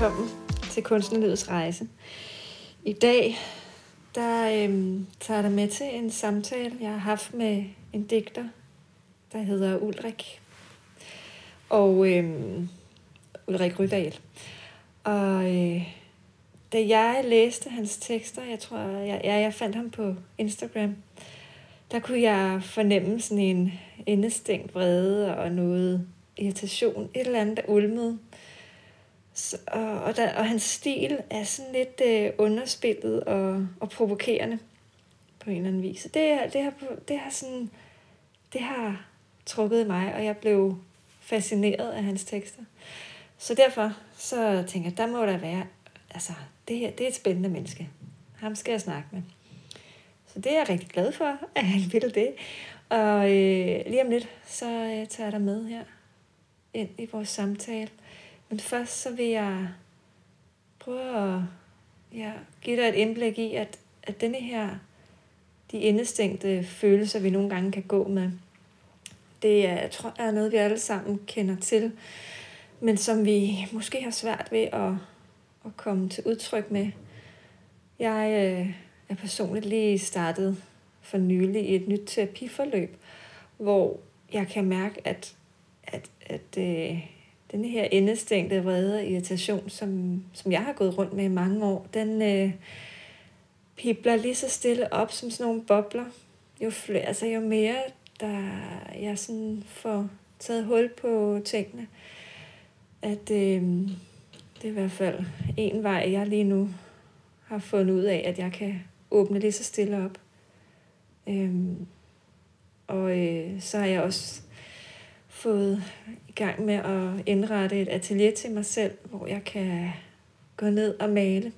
velkommen til Kunstnerlivets Rejse. I dag der øhm, tager jeg dig med til en samtale, jeg har haft med en digter, der hedder Ulrik. Og øhm, Ulrik Rydal. Og øh, da jeg læste hans tekster, jeg tror, jeg, jeg, jeg fandt ham på Instagram, der kunne jeg fornemme sådan en indestængt vrede og noget irritation, et eller andet, der ulmede. Så, og, og, der, og hans stil er sådan lidt øh, underspillet og, og provokerende på en eller anden vis. Det, det, har, det har sådan, det har trukket mig, og jeg blev fascineret af hans tekster. Så derfor så tænker jeg, der må der være, altså, det her, det er et spændende menneske. Ham skal jeg snakke med. Så det er jeg rigtig glad for, at han vil det. Og øh, lige om lidt, så øh, tager jeg dig med her ind i vores samtale. Men først så vil jeg prøve at ja, give dig et indblik i, at, at denne her, de indestængte følelser, vi nogle gange kan gå med, det er, jeg tror, er noget, vi alle sammen kender til, men som vi måske har svært ved at, at komme til udtryk med. Jeg øh, er personligt lige startet for nylig i et nyt terapiforløb, hvor jeg kan mærke, at, at, at øh, den her indestængte vrede og irritation, som, som jeg har gået rundt med i mange år, den øh, pibler lige så stille op som sådan nogle bobler. Jo, flere, altså jo mere der jeg sådan får taget hul på tingene, at øh, det er i hvert fald en vej, jeg lige nu har fundet ud af, at jeg kan åbne lige så stille op. Øh, og øh, så har jeg også fået i gang med at indrette et atelier til mig selv, hvor jeg kan gå ned og male.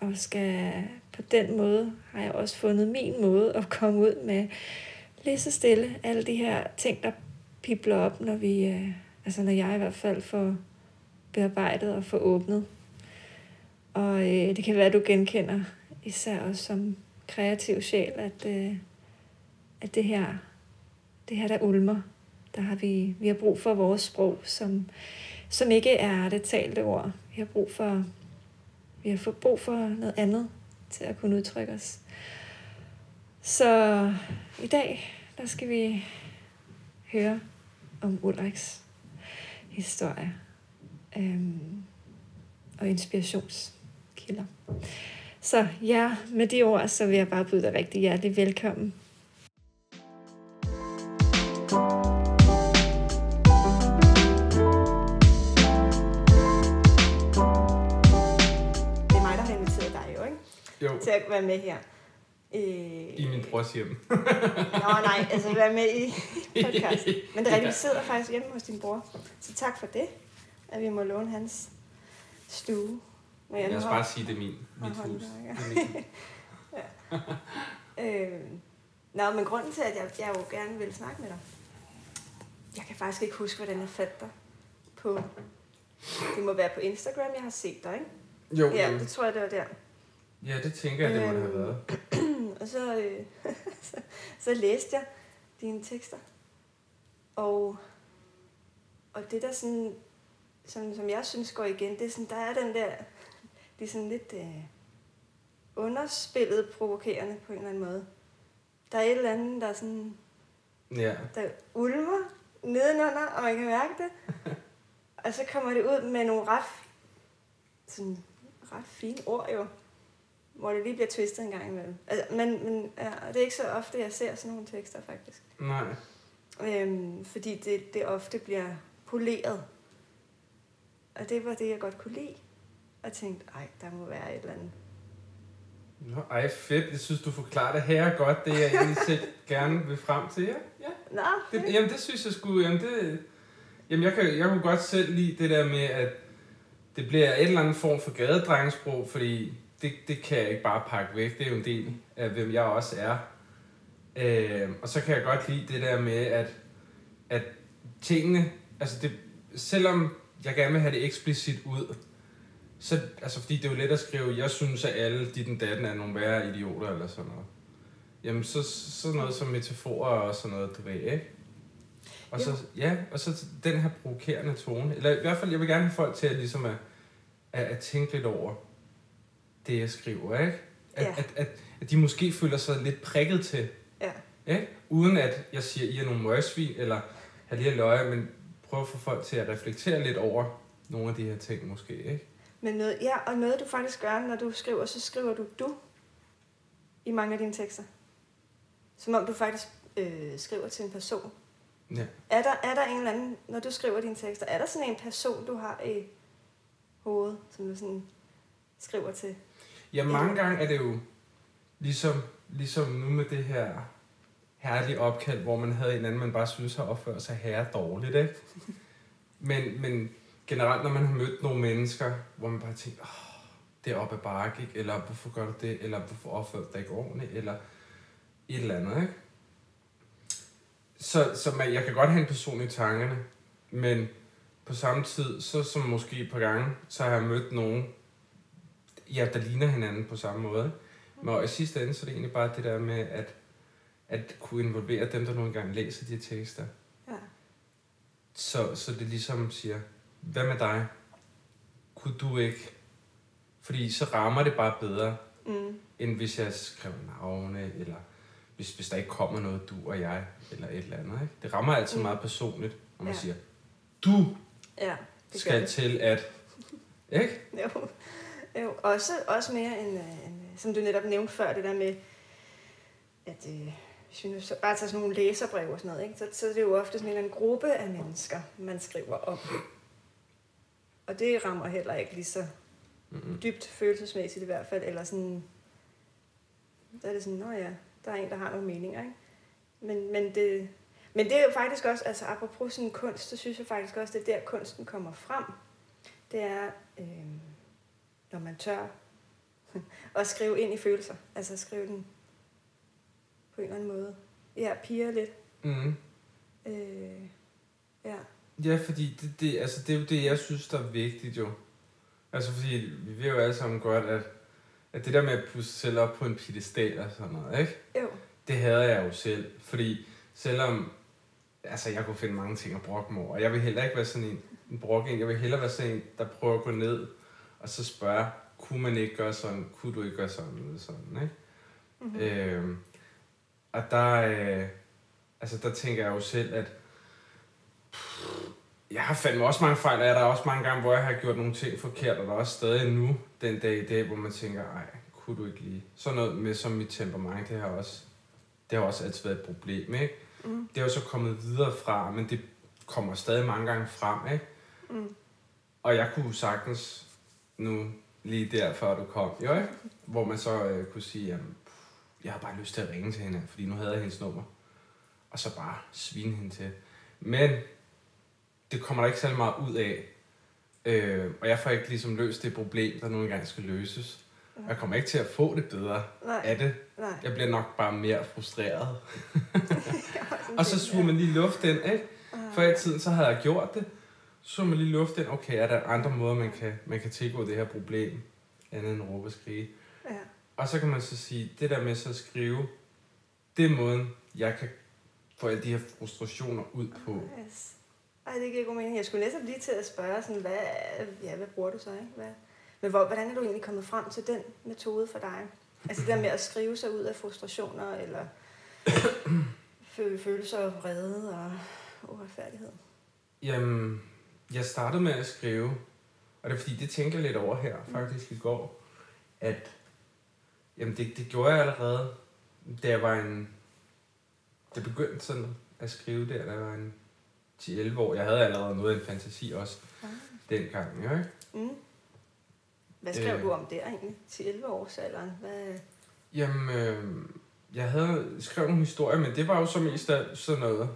Og skal på den måde har jeg også fundet min måde at komme ud med lige så stille alle de her ting, der pipler op, når vi, øh, altså når jeg i hvert fald får bearbejdet og får åbnet. Og øh, det kan være, at du genkender, især også som kreativ sjæl, at, øh, at det her, det her der ulmer, der har vi, vi har brug for vores sprog, som, som ikke er det talte ord. Vi har brug for, vi har brug for noget andet til at kunne udtrykke os. Så i dag, der skal vi høre om Ulriks historie øhm, og inspirationskilder. Så ja, med de ord, så vil jeg bare byde dig rigtig hjertelig velkommen Jo. til at være med her. Øh... I min brors hjem. Nå nej, altså være med i podcast. Men det er rigtigt, vi sidder faktisk hjemme hos din bror. Så tak for det, at vi må låne hans stue. Men jeg, jeg skal bare sige, det er min, mit hus. ja. øh, nå, men grunden til, at jeg, jeg jo gerne vil snakke med dig, jeg kan faktisk ikke huske, hvordan jeg fandt dig på, det må være på Instagram, jeg har set dig, ikke? Jo. Ja, det tror jeg, det var der. Ja, det tænker jeg, det må have været. og så, øh, så, så læste jeg dine tekster. Og, og det der sådan, som, som jeg synes går igen, det er sådan, der er den der, det er sådan lidt øh, underspillet provokerende på en eller anden måde. Der er et eller andet, der er sådan, ja. der ulmer nedenunder, og man kan mærke det. og så kommer det ud med nogle ret, sådan, ret fine ord jo hvor det lige bliver twistet en gang imellem. Altså, men, men ja, det er ikke så ofte, jeg ser sådan nogle tekster, faktisk. Nej. Øhm, fordi det, det ofte bliver poleret. Og det var det, jeg godt kunne lide. Og tænkte, ej, der må være et eller andet. Nå, ej, fedt. Jeg synes, du forklarer det her godt, det jeg egentlig selv gerne vil frem til. Ja, ja. Nå, det, jamen, det synes jeg skulle... Jamen, det, jamen jeg, kan, jeg kunne godt selv lide det der med, at det bliver et eller andet form for gadedrengsprog, fordi det, det kan jeg ikke bare pakke væk. Det er jo en del af, hvem jeg også er. Øh, og så kan jeg godt lide det der med, at, at tingene, altså det, selvom jeg gerne vil have det eksplicit ud, så, altså fordi det er jo let at skrive, jeg synes, at alle de den datten er nogle værre idioter eller sådan noget. Jamen, så sådan noget som metaforer og sådan noget, du ved, ikke? Og så, ja, og så den her provokerende tone. Eller i hvert fald, jeg vil gerne have folk til at ligesom at, at, at tænke lidt over det, jeg skriver, ikke? At, Ja. at, at, at de måske føler sig lidt prikket til, Ja. ikke? Uden at jeg siger, I er nogle møgsvin, eller har lige løje, men prøv at få folk til at reflektere lidt over nogle af de her ting måske, ikke? Men noget, ja, og noget du faktisk gør, når du skriver, så skriver du du i mange af dine tekster. Som om du faktisk øh, skriver til en person. Ja. Er der, er der en eller anden, når du skriver dine tekster, er der sådan en person, du har i hovedet, som du sådan skriver til? Ja, mange gange er det jo ligesom, ligesom nu med det her herlige opkald, hvor man havde en anden, man bare synes har opført sig herre dårligt, ikke? Men, men generelt, når man har mødt nogle mennesker, hvor man bare tænker, oh, det er op ad bakke, ikke? Eller hvorfor gør du det? Eller hvorfor opfører du dig ikke ordentligt? Eller et eller andet, ikke? Så, så man, jeg kan godt have en person i tankerne, men på samme tid, så som måske et par gange, så har jeg mødt nogen, ja, der ligner hinanden på samme måde. Men og i sidste ende, så er det egentlig bare det der med, at, at kunne involvere dem, der nogle gange læser de tekster. Ja. Så, så det ligesom siger, hvad med dig? Kunne du ikke? Fordi så rammer det bare bedre, Mm. end hvis jeg skrev navne, eller hvis, hvis der ikke kommer noget du og jeg, eller et eller andet. Ikke? Det rammer altid Mm. meget personligt, når man Ja. siger, du Ja, det skal gør til at... Ikke? det. Jo. Jo. Også, også mere end, øh, end, øh, som du netop nævnte før, det der med, at øh, hvis vi nu så bare tager sådan nogle læserbreve og sådan noget, ikke? Så, så er det jo ofte sådan en eller anden gruppe af mennesker, man skriver om. Og det rammer heller ikke lige så Mm-hmm. dybt følelsesmæssigt i hvert fald, eller sådan, der er det sådan, nå ja, der er en, der har nogle meninger, ikke? Men, men, det, men det er jo faktisk også, altså apropos sådan kunst, så synes jeg faktisk også, det er der kunsten kommer frem. Det er, øh, når man tør at skrive ind i følelser, altså skrive den på en eller anden måde. Ja, piger lidt. Mm. Øh, ja, Ja, fordi det, det, altså, det er jo det, jeg synes, der er vigtigt jo. Altså fordi vi ved jo alle sammen godt, at, at det der med at pusse sig selv op på en pedestal og sådan noget, ikke? jo, Det hader jeg jo selv, fordi selvom altså, jeg kunne finde mange ting at brokke mig over, og jeg vil heller ikke være sådan en, en brok en, jeg vil hellere være sådan en, der prøver at gå ned og så spørge, kunne man ikke gøre sådan, kunne du ikke gøre sådan, eller sådan, ikke? mm-hmm. Øhm, og der, øh, altså der tænker jeg jo selv, at jeg har fandme også mange fejl, og der er også mange gange, hvor jeg har gjort nogle ting forkert, og der er også stadig nu, den dag i dag, hvor man tænker, ej, kunne du ikke lige? Sådan noget med som mit temperament, det har også, det har også altid været et problem, ikke? mm, Det er jo så kommet videre fra, men det kommer stadig mange gange frem, ikke? mm, Og jeg kunne sagtens nu, lige der før du kom, jo ikke? Hvor man så øh, kunne sige, jamen, jeg har bare lyst til at ringe til hende, fordi nu havde jeg hendes nummer. Og så bare svine hende til. Men det kommer der ikke særlig meget ud af. Øh, og jeg får ikke ligesom løst det problem, der nogle gange skal løses. Og jeg kommer ikke til at få det bedre nej, af det. nej. Jeg bliver nok bare mere frustreret. Og så suger man lige luft ind, ikke? ja. Før i tiden, så havde jeg gjort det. Så man lige luft ind. Okay, er der andre måder, man kan, man kan tilgå det her problem? Andet end råbe og skrige. Ja. Og så kan man så sige, det der med så at skrive, det er måden, jeg kan få alle de her frustrationer ud på. Yes. Ej, det giver god mening. Jeg skulle næsten lige til at spørge, sådan, hvad, ja, hvad bruger du så? Ikke? Hvad, men hvor, hvordan er du egentlig kommet frem til den metode for dig? Altså det der med at skrive sig ud af frustrationer, eller føle følelser af vrede og uretfærdighed. Jamen, jeg startede med at skrive, og det er fordi, det tænker jeg lidt over her, faktisk i går, at jamen, det, det gjorde jeg allerede, da jeg var en... Det begyndte sådan at skrive der, da jeg var en 10-11 år. Jeg havde allerede noget af en fantasi også Ah. dengang, jo ikke? Mm. Hvad skrev Øh. du om der egentlig? Til 11 års alderen? Hvad? Jamen, øh, jeg havde skrevet nogle historier, men det var jo så mest af sådan noget,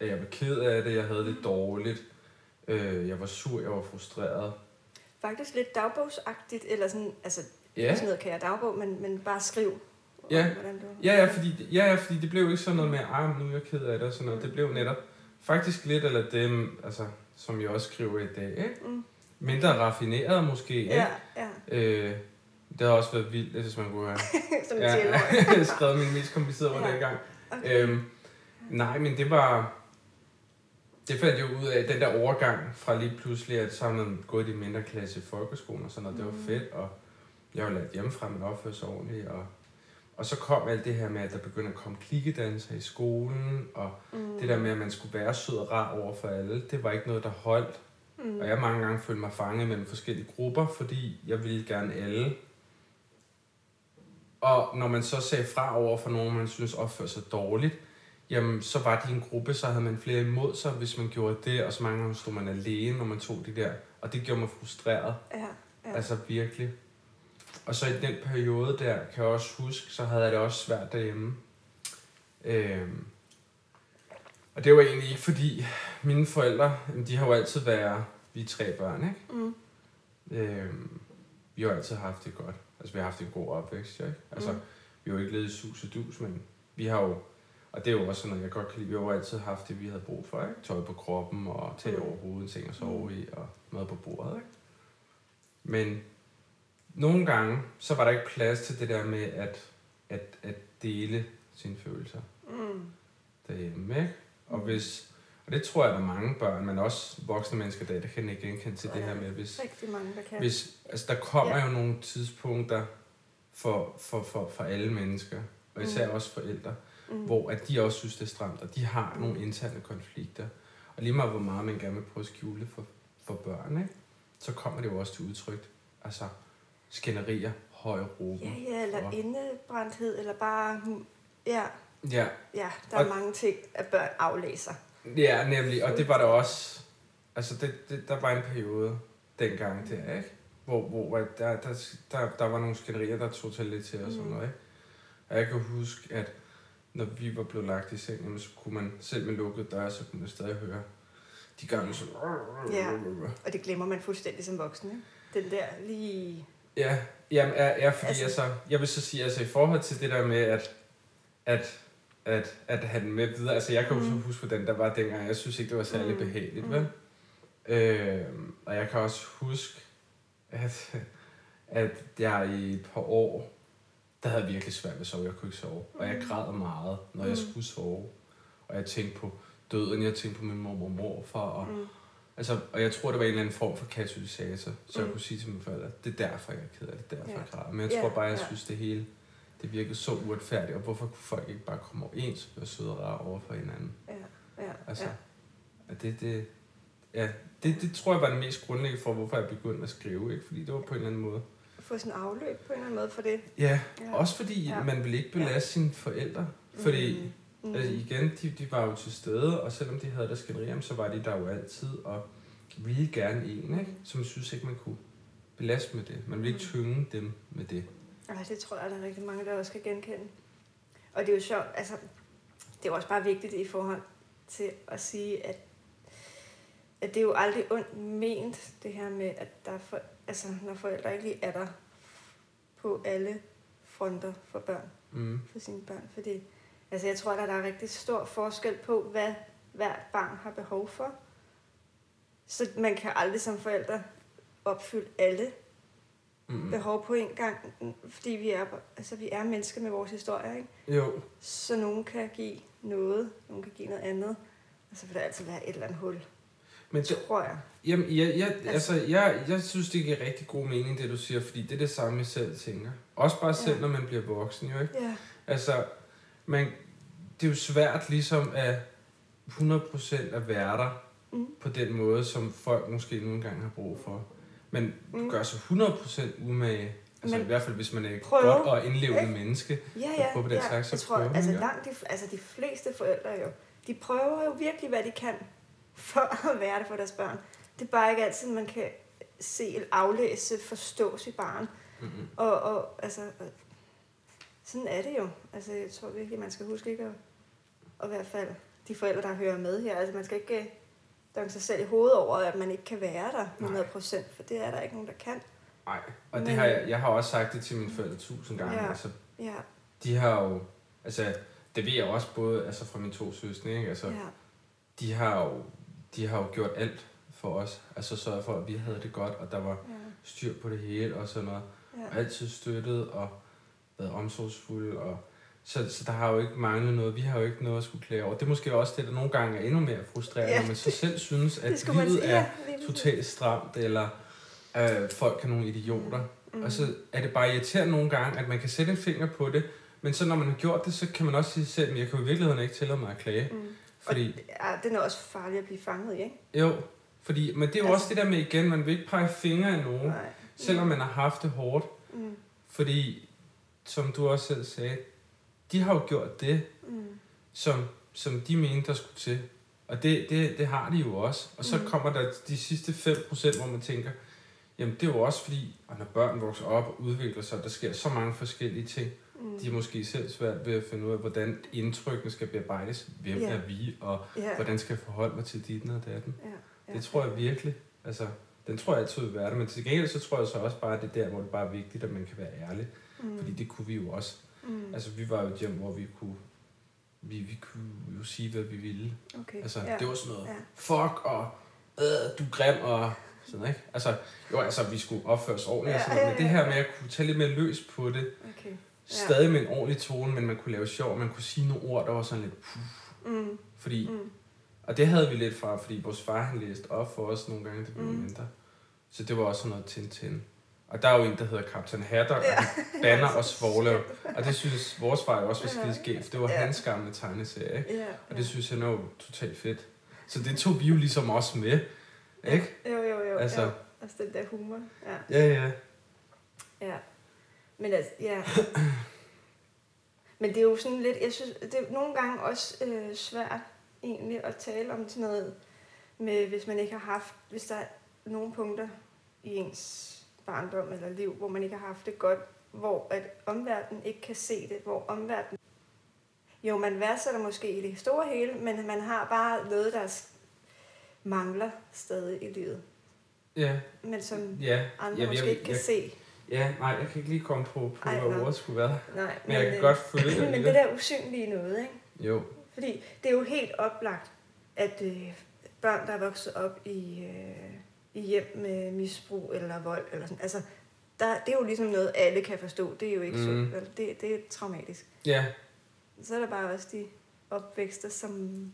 at jeg var ked af det, jeg havde det dårligt, øh, jeg var sur, jeg var frustreret. Faktisk lidt dagbogsagtigt, eller sådan, altså Ja, sådan noget kan jeg dagbog, men, men bare skriv. Ja. Hvordan du... ja, ja, fordi, ja, ja, fordi det blev ikke sådan noget med, ej, nu er jeg ked af det og sådan noget. Det blev netop faktisk lidt eller dem, altså, som jeg også skriver i dag, ikke? Mm. Mindre raffineret måske, ikke? Ja, ja. Øh, det har også været vildt, hvis man kunne have Som ja, skrevet min mest komplicerede ord Ja. dengang. Okay. Øhm, nej, men det var... det fandt jeg ud af, den der overgang fra lige pludselig, at så har man gået i mindre klasse i folkeskolen og sådan noget, det var Mm. fedt, og jeg var lært hjemmefra, men opførte sig ordentligt, og, og så kom alt det her med, at der begyndte at komme klikkedanser i skolen, og Mm. det der med, at man skulle være sød og rar over for alle, det var ikke noget, der holdt. Mm. Og jeg har mange gange følt mig fanget mellem forskellige grupper, fordi jeg ville gerne alle. Og når man så sagde fra over for nogen, man synes opførte sig dårligt, jamen så var de en gruppe, så havde man flere imod sig, hvis man gjorde det, og så mange gange stod man alene, når man tog de der. Og det gjorde mig frustreret, Ja, ja. altså virkelig. Og så i den periode der, kan jeg også huske, så havde jeg det også svært derhjemme. Øhm, og det var egentlig ikke fordi, mine forældre, de har jo altid været, vi tre børn, ikke? Mm. Øhm, vi har altid haft det godt. Altså, vi har haft en god opvækst, ikke? Altså, Mm. vi har jo ikke levet i sus og dus, men vi har jo... Og det er jo også sådan noget, jeg godt kan lide. Vi har jo altid haft det, vi havde brug for, ikke? Tøj på kroppen og tag Mm. over hovedet, seng at sove i og mad på bordet, ikke? Men nogle gange, så var der ikke plads til det der med at, at, at dele sine følelser Mm. derhjemme, ikke? Og Mm. hvis... Og det tror jeg, der er mange børn, men også voksne mennesker, der, der kan ikke genkende til det her med, hvis, Rigtig mange, der kan. hvis, altså der kommer Ja. ja. jo nogle tidspunkter for, for, for, for alle mennesker, og især Mm. mm. også forældre, mm. mm. hvor at de også synes, det er stramt, og de har Mm. nogle interne konflikter. Og lige meget hvor meget man gerne vil prøve at skjule for, for børn, ikke? så kommer det jo også til udtryk. Altså skænderier, høje råben. Ja, ja, eller Og- indebrændthed, eller bare... hmm, Ja, Ja, ja, der er Og- mange ting, at børn aflæser. ja, nemlig. Og det var der også... Altså, det, det, der var en periode dengang der, ikke? Hvor, hvor der, der, der, der var nogle skænderier, der tog til lidt til og sådan Mm. noget, ikke? Og jeg kan huske, at når vi var blevet lagt i seng, jamen, så kunne man selv med lukket dør, så kunne man stadig høre de gamle sådan... Ja. Og det glemmer man fuldstændig som voksen, ikke? Den der lige... Ja, jamen, er, er fordi Altså- altså, jeg vil så sige, altså i forhold til det der med, at, at, at, at have den med videre, altså jeg kan jo Mm. huske den, der var dengang, jeg synes ikke, det var særlig mm. behageligt, Mm. vel? Øh, og jeg kan også huske, at, at jeg i et par år, der havde jeg virkelig svært ved at sove, jeg kunne ikke sove. Og jeg Mm. græd meget, når jeg Mm. skulle sove. Og jeg tænkte på døden, jeg tænkte på min mor og morfar, og Mm. Altså, og jeg tror, det var en eller anden form for katalysator, så mm. jeg kunne sige til mine forældre, det er derfor, jeg er ked af det, det er derfor, Ja. jeg græder. Men jeg Ja, tror bare, jeg ja. synes, det hele, det virkede så uretfærdigt, og hvorfor kunne folk ikke bare komme overens og være søde og rare over for hinanden? Ja, ja, Altså, ja. det, det, ja, det, det tror jeg var det mest grundlæggende for, hvorfor jeg begyndte at skrive, ikke? Fordi det var på en eller anden måde. Få sådan afløb på en eller anden måde for det. Ja, Ja. også fordi Ja. ja. man vil ikke belaste sine forældre. Fordi, Mm. mm. altså igen, de, de var jo til stede, og selvom de havde der skænderier, så var de der jo altid, og ville gerne en, ikke? som synes ikke, man kunne belaste med det. Man ville ikke Mm. tynge dem med det. Ej, det tror jeg, der er rigtig mange, der også kan genkende. Og det er jo sjovt, altså, det er jo også bare vigtigt i forhold til at sige, at, at det er jo aldrig ondt ment, det her med, at der er for, altså, når forældre ikke lige er der på alle fronter for børn, Mm. for sine børn. Fordi, altså, jeg tror, at der er rigtig stor forskel på, hvad hvert barn har behov for. Så man kan aldrig som forældre opfylde alle Mm. behov på en gang, fordi vi er, altså, vi er mennesker med vores historie, ikke? Jo, Så nogen kan give noget, nogen kan give noget andet, og så vil der altid være et eller andet hul, men det, tror jeg. jamen, jeg, jeg, altså, jeg, jeg synes, det giver rigtig god mening, det du siger, fordi det er det samme, jeg selv tænker. Også bare selv, Ja. når man bliver voksen, jo ikke? Ja, Altså, man, det er jo svært ligesom at 100% at være der Mm. på den måde, som folk måske nogle gange har brug for. Men Mm. gør sig 100% umage. Altså Men i hvert fald, hvis man er et prøve, godt og indlevende ikke? menneske. ja, ja, prøve på den ja. slags, så jeg tror, prøve, altså, langt de, altså de fleste forældre jo, de prøver jo virkelig, hvad de kan, for at være der for deres børn. Det er bare ikke altid, man kan se eller aflæse, forstå sit barn. Mm-hmm. Og, og altså, sådan er det jo. Altså, jeg tror virkelig, man skal huske ikke at, og i hvert fald de forældre, der hører med her, altså man skal ikke øh, danke sig selv i hovedet over, at man ikke kan være der 100 procent, for det er der ikke nogen, der kan. Nej, og det Men- har jeg, jeg har også sagt det til mine forældre tusind gange. Ja. Altså, Ja, de har jo, altså, det ved jeg også både altså fra mine to søstre, ikke? Altså, ja, de har jo, de har jo gjort alt for os. Altså sørget for, at vi havde det godt, og der var ja, styr på det hele og sådan noget. ja. altid støttet og været omsorgsfuld og Så, så der har jo ikke manglet noget. Vi har jo ikke noget at skulle klage over. Det er måske også det, der nogle gange er endnu mere frustrerende, Ja, når man så selv synes, at livet er totalt stramt, eller øh, folk er nogle idioter. Mm. Og så er det bare irriterende nogle gange, at man kan sætte en finger på det, men så når man har gjort det, så kan man også sige selv, at jeg kan i virkeligheden ikke tillade mig at klage. Mm. Fordi, Ja, den er også farlig at blive fanget i, ikke? jo, fordi, men det er jo Altså- også det der med igen, man vil ikke pege fingre af nogen, Nej. selvom man har haft det hårdt. Mm. Fordi, som du også selv sagde, de har jo gjort det, Mm. som, som de mente, der skulle til. Og det, det, det har de jo også. Og så Mm. kommer der de sidste 5%, hvor man tænker, jamen det er jo også fordi, at når børn vokser op og udvikler sig, der sker så mange forskellige ting. Mm. De er måske selv svært ved at finde ud af, hvordan indtrykkene skal bearbejdes. Hvem Ja. er vi, og Ja. hvordan skal jeg forholde mig til dit og datten. Ja. Ja. Det tror jeg virkelig. Altså, den tror jeg altid vil være der. Men til gengæld, så tror jeg så også bare, at det er der, hvor det bare er vigtigt, at man kan være ærlig. Mm. Fordi det kunne vi jo også. Mm. Altså, vi var jo et hjem, hvor vi kunne, vi, vi kunne jo sige, hvad vi ville. Okay. Altså, ja. det var sådan noget, Ja. fuck, og øh, du er grim, og sådan, ikke? Altså, jo, altså, vi skulle opføre os ordentligt, Ja, og sådan noget, ja, men det ja, her ja. med at kunne tage lidt mere løs på det, Okay. Stadig med en ordentlig tone, men man kunne lave sjov, man kunne sige nogle ord, der var sådan lidt, puh, Mm. fordi, Mm. og det havde vi lidt fra, fordi vores far, han læste op for os nogle gange, det blev Mm. mindre. Så det var også sådan noget Tintin. Og der er jo en, der hedder Hatter, og Ja. han banner og svogler. Og det synes vores far jo også var skide skægt, for det var Ja. hans gamle tegneserie, ikke? Ja. Og det synes jeg er jo totalt fedt. Så det tog vi jo ligesom også med, ikke? Jo, jo, jo. Altså- Ja. Altså den der humor. Ja. Ja, ja. Ja. Men altså, ja. Men det er jo sådan lidt, jeg synes, det er nogle gange også øh, svært egentlig at tale om sådan noget med, hvis man ikke har haft, hvis der er nogle punkter i ens barndom eller liv, hvor man ikke har haft det godt, hvor at omverdenen ikke kan se det, hvor omverdenen jo, man værdsætter måske i det store hele, men man har bare noget, der mangler stadig i livet, Ja, men som ja. andre jeg, måske jeg, ikke kan jeg, se. Ja, nej, jeg kan ikke lige komme på, på Ej, hvad ordet skulle være. Nej, Men jeg kan øh, godt føle det. Men det der usynlige noget, ikke? Jo, Fordi det er jo helt oplagt, at øh, børn, der er vokset op i, øh, i hjem med misbrug eller vold, eller sådan, altså, der, det er jo ligesom noget, alle kan forstå. Det er jo ikke mm. Mhm. sundt. vel? Det, det er traumatisk. ja, Så er der bare også de opvækster, som,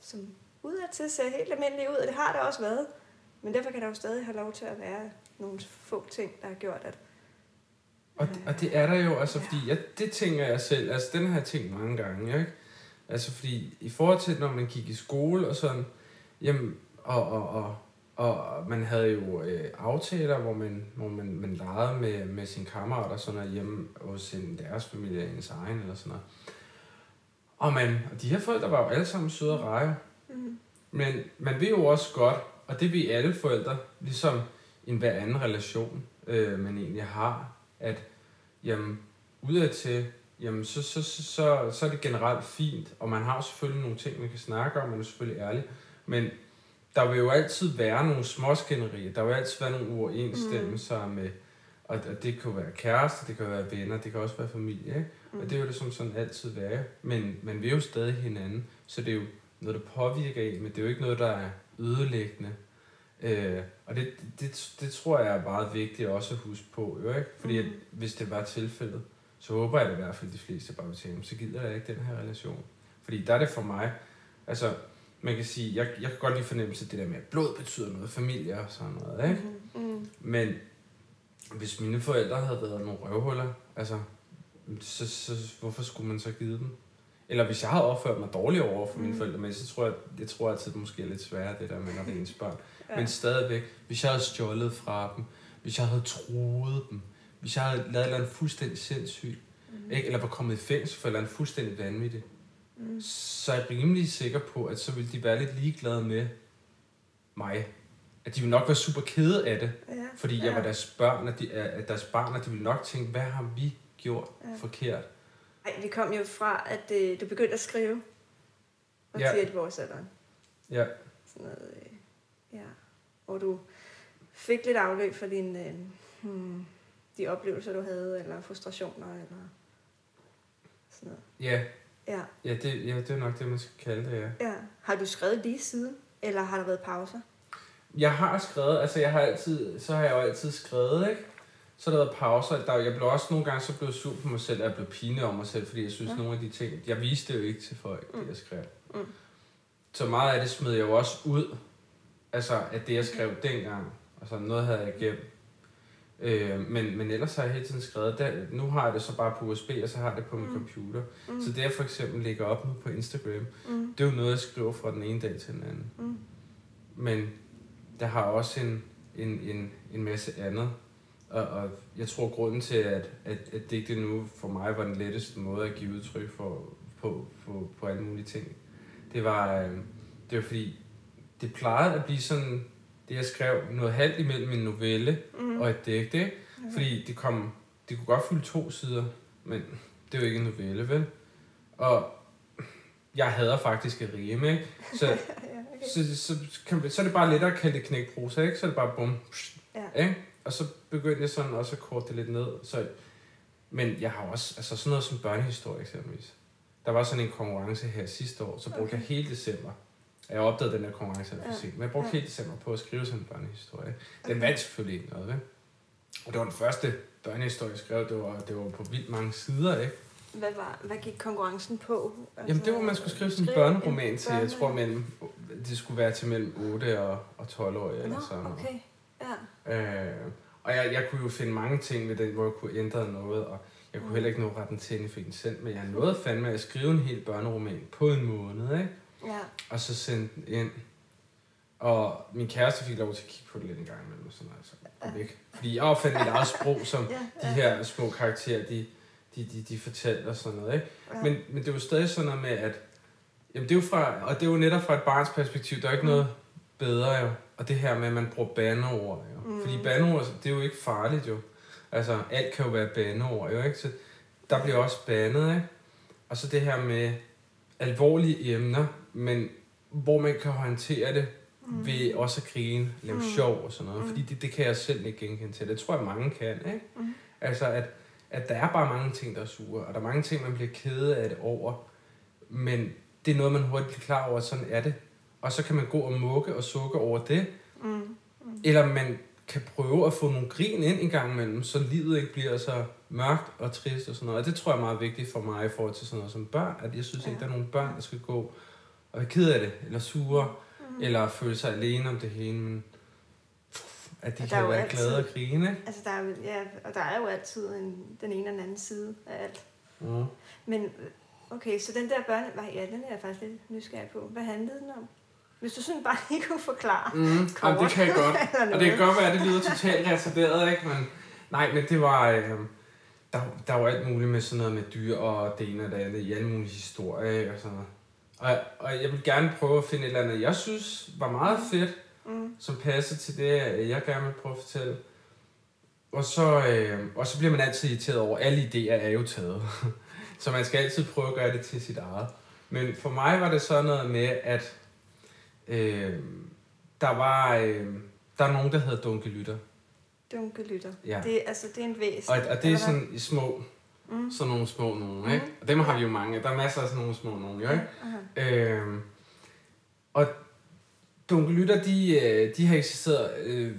som udadtil ser helt almindelige ud, og det har der også været. Men derfor kan der jo stadig have lov til at være nogle få ting, der har gjort, at... og, og det er der jo, altså fordi, jeg, det tænker jeg selv, altså den har jeg tænkt mange gange, ikke? Altså fordi, i forhold til, når man gik i skole og sådan, jamen, og, og, og, og man havde jo øh, aftaler, hvor man, hvor man, man legede med, med sine kammerater og sådan noget hjemme hos en, deres familie, ens egen eller sådan noget. Og, man, og de her forældre var jo alle sammen søde og rare, Mm. Men man ved jo også godt, og det ved alle forældre, ligesom i en hver anden relation, øh, man egentlig har, at jamen, udadtil, jamen, så, så, så, så, så er det generelt fint, og man har jo selvfølgelig nogle ting, man kan snakke om, man er selvfølgelig ærlig, men der vil jo altid være nogle småskænderier, der vil altid være nogle uoverensstemmelser mm. med, og, og det kan jo være kærester, det kan jo være venner, det kan også være familie, ikke? Mm. Og det er jo det som sådan altid være, men man vil jo stadig hinanden, så det er jo noget, der påvirker en, men det er jo ikke noget, der er ødelæggende. Øh, og det, det, det tror jeg er meget vigtigt også at huske på, jo, ikke? Fordi at, Mhm. hvis det var tilfældet, så håber jeg da i hvert fald, at de fleste bare vil tænke, så gider jeg ikke den her relation. Fordi der er det for mig, altså man kan sige, jeg, jeg kan godt lide fornemmelse af det der med, at blod betyder noget, familie og sådan noget, ikke? Mm. Mm. Men hvis mine forældre havde været nogle røvhuller, altså, så, så hvorfor skulle man så give dem? Eller hvis jeg havde opført mig dårligt over for mine Mm. forældre, men så tror jeg, jeg tror altid, det måske er lidt sværere, det der med, når det er ens børn. Ja. Men stadigvæk, hvis jeg havde stjålet fra dem, hvis jeg havde troet dem, hvis jeg havde lavet et eller andet fuldstændig sindssygt, Mm. ikke? eller var kommet i fængsel for et eller andet fuldstændig vanvittigt, Mm. så er jeg rimelig sikker på, at så ville de være lidt ligeglade med mig. At de ville nok være super kede af det, Ja. fordi ja. jeg var deres børn, og de, at deres barn, og de ville nok tænke, hvad har vi gjort Ja. forkert? Ej, vi kom jo fra, at øh, du begyndte at skrive. Og Ja. til et vores alderen. Ja, Sådan noget, øh, ja. Hvor du fik lidt afløb for din, øh, hmm, de oplevelser, du havde, eller frustrationer, eller sådan noget. ja, Ja. ja, det, ja, det er nok det, man skal kalde det, ja. ja. Har du skrevet lige siden, eller har der været pauser? Jeg har skrevet, altså jeg har altid, så har jeg jo altid skrevet, ikke? så har der været pauser. Der, jeg blev også nogle gange så blev sur på mig selv, at jeg blev pine om mig selv, fordi jeg synes, ja. nogle af de ting, jeg viste det jo ikke til folk, Mm. det jeg skrev. Mm. Så meget af det smed jeg jo også ud, altså at det jeg skrev dengang, altså noget havde jeg gemt. Øh, men, men ellers har jeg hele tiden skrevet, der, nu har jeg det så bare på USB, og så har jeg det på min Mm. computer. Mm. Så det jeg for eksempel lægger op nu på Instagram, Mm. det er jo noget, jeg skriver fra den ene dag til den anden. Mm. Men der har også en, en, en, en masse andet. Og, og jeg tror, grunden til, at, at, at digte nu for mig var den letteste måde at give udtryk for, på, på, på alle mulige ting, det var, øh, det var fordi, det plejede at blive sådan, det jeg skrev, noget halvt imellem en novelle Mm. og et digte, ikke? Fordi det kom, det kunne godt fylde to sider, men det er jo ikke en novelle, vel? Og jeg hader faktisk at rime, ikke? Så, Ja, okay. så, så, kan, så er det bare lettere at kalde det knækprosa, ikke? Så er det bare bum, Ja. ikke? Og så begyndte jeg sådan også at korte det lidt ned. Så, men jeg har også, altså sådan noget som børnehistorie eksempelvis. Der var sådan en konkurrence her sidste år, så brugte Okay. jeg hele december. Jeg opdagede den der konkurrence alt for Ja. men jeg brugte Ja. hele december på at skrive sådan en børnehistorie. Den vandt selvfølgelig ikke noget, vel? Og det var den første børnehistorie, jeg skrev. Det var, det var på vildt mange sider, ikke? Hvad, var, hvad gik konkurrencen på? Altså, Jamen, det var, man skulle skrive sådan en børneroman til, jeg tror, mellem, det skulle være til mellem 8 og, og 12 år eller Nå, sådan noget. okay. Ja. Øh, og jeg, jeg kunne jo finde mange ting ved den, hvor jeg kunne ændre noget, og jeg kunne Mm. heller ikke nå retten til den fik den selv, men jeg nåede fandme at skrive en hel børneroman på en måned, ikke? Ja. Og så sende den ind. Og min kæreste fik lov til at kigge på det lidt en gang imellem, sådan noget, så kom væk. Fordi jeg opfandt mit eget sprog, som Ja, de her små karakterer, de, de, de, de fortalte og sådan noget, ikke? ja. Men, men det jo stadig sådan noget med, at jamen det er jo fra, og det er jo netop fra et barns perspektiv, der er ikke Mm. noget bedre jo. Og det her med, at man bruger bandeord jo. Mm. Fordi bandeord, det er jo ikke farligt jo. Altså, alt kan jo være bandeord jo, ikke? Så der bliver også bandet, ikke? Og så det her med alvorlige emner, men hvor man kan håndtere det Mm. ved også at grine, lave Mm. sjov og sådan noget. Mm. Fordi det, det kan jeg selv ikke genkende til. Det tror jeg, mange kan, ikke? Mm. Altså, at, at der er bare mange ting, der er sure, og der er mange ting, man bliver kede af det over. Men det er noget, man hurtigt bliver klar over, at sådan er det. Og så kan man gå og mukke og sukke over det. Mm. Mm. Eller man kan prøve at få nogle grin ind en gang imellem, så livet ikke bliver så mørkt og trist og sådan noget. Og det tror jeg er meget vigtigt for mig i forhold til sådan noget som børn. At jeg synes Ja. ikke, der er nogen børn, der skal gå og være ked af det, eller sure, Mm. eller føle sig alene om det hele. Men at de Og kan være altid- glade og grine? Altså, der er, ja, og der er jo altid en, den ene og den anden side af alt. Mm. Men okay, så den der børne... Ja, den er jeg faktisk lidt nysgerrig på. Hvad handlede den om? Hvis du sådan bare lige kunne forklare. Mm, jamen, det Kort. kan jeg godt. Og det kan godt være, at det lyder totalt retarderet, ikke? Men, nej, men det var... Øh, der, der var alt muligt med sådan noget med dyr og det ene og det andet i alle mulige historier, ikke? Og, sådan noget. Og, og jeg vil gerne prøve at finde et eller andet, jeg synes var meget fedt, Mm. som passer til det, jeg gerne vil prøve at fortælle. Og så, øh, og så bliver man altid irriteret over, alle idéer er jo taget. så man skal altid prøve at gøre det til sit eget. Men for mig var det sådan noget med, at øh, der var øh, der er nogen, der hedder Dunkelytter. Dunkelytter. Ja. Det, altså, det er en væsen. Og, og det er sådan i små, Mm. sådan nogle små nogen, ikke? Mhm. Og dem har vi jo mange. Der er masser af sådan nogle små nogen, jo, ikke? Aha. Øhm, og dunkelytter, de, øh, de har eksisteret øh,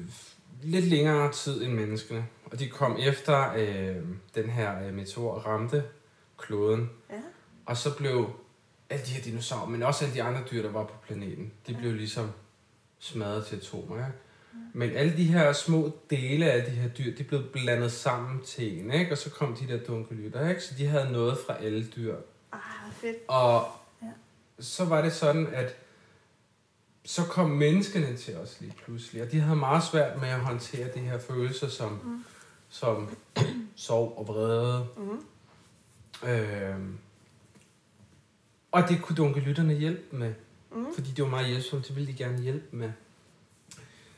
lidt længere tid end menneskene. Og de kom efter øh, den her øh, meteor ramte kloden. Ja. Og så blev alle de her dinosaurer, men også alle de andre dyr, der var på planeten, de blev ligesom smadret til atomer. Ja? Men alle de her små dele af de her dyr, de blev blandet sammen til en, ikke? og så kom de der dunkelytter, ikke? så de havde noget fra alle dyr. Ah, fedt. Og Ja. så var det sådan, at så kom menneskene til os lige pludselig, og de havde meget svært med at håndtere de her følelser som, Mm. som sorg og vrede. Mm. Øhm, og det kunne dunkelytterne hjælpe med, Mm. fordi det var meget hjælpsomt, det ville de gerne hjælpe med.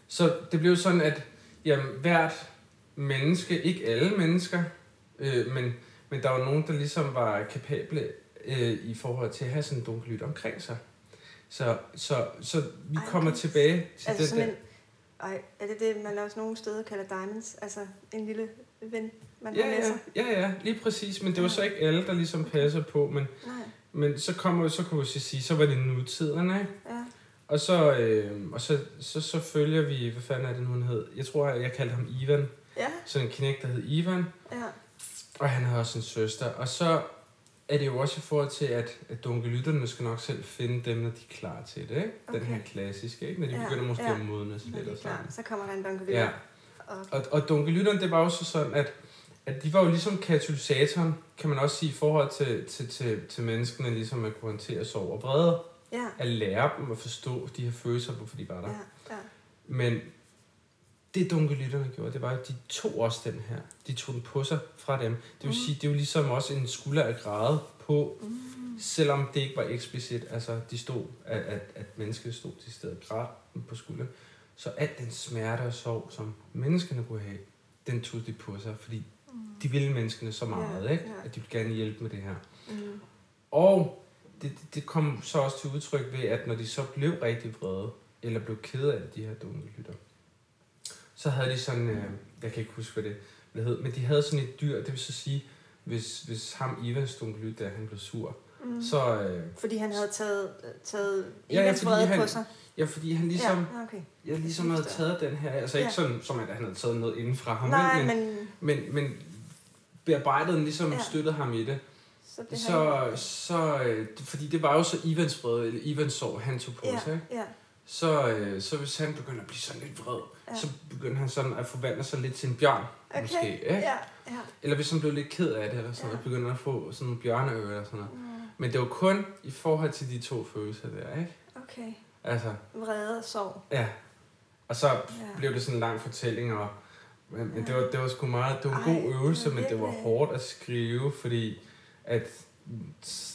Så det blev sådan, at jamen, hvert menneske, ikke alle mennesker, øh, men, men der var nogen, der ligesom var kapable øh, i forhold til at have sådan en dunkelyt omkring sig. Så, så, så vi Ej, kommer okay. tilbage til Altså sådan der... en... Ej, er det det, man også nogle steder kalder diamonds? Altså en lille ven, man har Ja, med sig? ja, ja, ja, lige præcis. Men det var så ikke alle, der ligesom passer på. Men, Nej, men så kommer så kunne vi så sige, så var det nutiden, ikke? ja. Og så, øh, og så, så, så følger vi, hvad fanden er det nu, han hed? Jeg tror, jeg kaldte ham Ivan. Ja, Sådan en knæk, der hed Ivan. ja. Og han havde også en søster. Og så er det jo også i forhold til, at, at dunkelytterne skal nok selv finde dem, når de er klar til det. Ikke? Den Okay. her klassiske, ikke? når de Ja, begynder måske ja. at modnes Når lidt det og er klar, sådan. så kommer der en donke Ja. Og, Og, og dunkelytterne, det var jo så sådan, at, at de var jo ligesom katalysatoren, kan man også sige, i forhold til, til, til, til menneskene, ligesom at kunne håndtere sorg og vrede. ja, At lære dem at forstå de her følelser, hvorfor de var der. ja, ja. Men det dunkelytterne gjorde, det var, at de tog også den her. De tog den på sig fra dem. Det vil Mm. sige, det er jo ligesom også en skulder af græde på, Mm. selvom det ikke var eksplicit. Altså, de stod, at, at, at mennesket stod til stedet græd på skulderen. Så alt den smerte og sorg, som menneskene kunne have, den tog de på sig, fordi. De ville menneskene så meget, Ja, ikke? ja. at de ville gerne hjælpe med det her. Mm. Og det, det- det kom så også til udtryk ved, at når de så blev rigtig vrede, eller blev kede af de her dumme lytter, så havde de sådan, øh, jeg kan ikke huske, hvad det, hvad det hed, men de havde sådan et dyr, det vil så sige, hvis, hvis ham Ivans dunkelyt, da han blev sur, Mm. så, øh, Fordi han havde taget, taget Ja, ja, fordi han- på sig. ja, fordi han ligesom, Ja, okay. ja, ligesom havde taget den her, altså ikke Ja. sådan, som at han havde taget noget inden fra ham, Nej, men, men men, men bearbejdet den, ligesom Ja. støttede ham i det. så det Så, så øh, fordi det var jo så Ivans vrede, eller Ivans sorg, han tog på ja, sig, ikke? ja, så, øh, så hvis han begynder at blive sådan lidt vred, Ja. så begynder han sådan at forvandle sig lidt til en bjørn, okay. måske. Ikke? Ja, ja. Eller hvis han blev lidt ked af det, eller sådan Ja. noget, begynder at få sådan nogle bjørneører eller sådan noget. Mm. Men det var kun i forhold til de to følelser der, ikke? Okay. Altså, Vrede og sorg. ja. Og så Ja. blev det sådan en lang fortælling, og men, men det, var, det var sgu meget, det var en Ej, god øvelse, det men det var hårdt at skrive, fordi at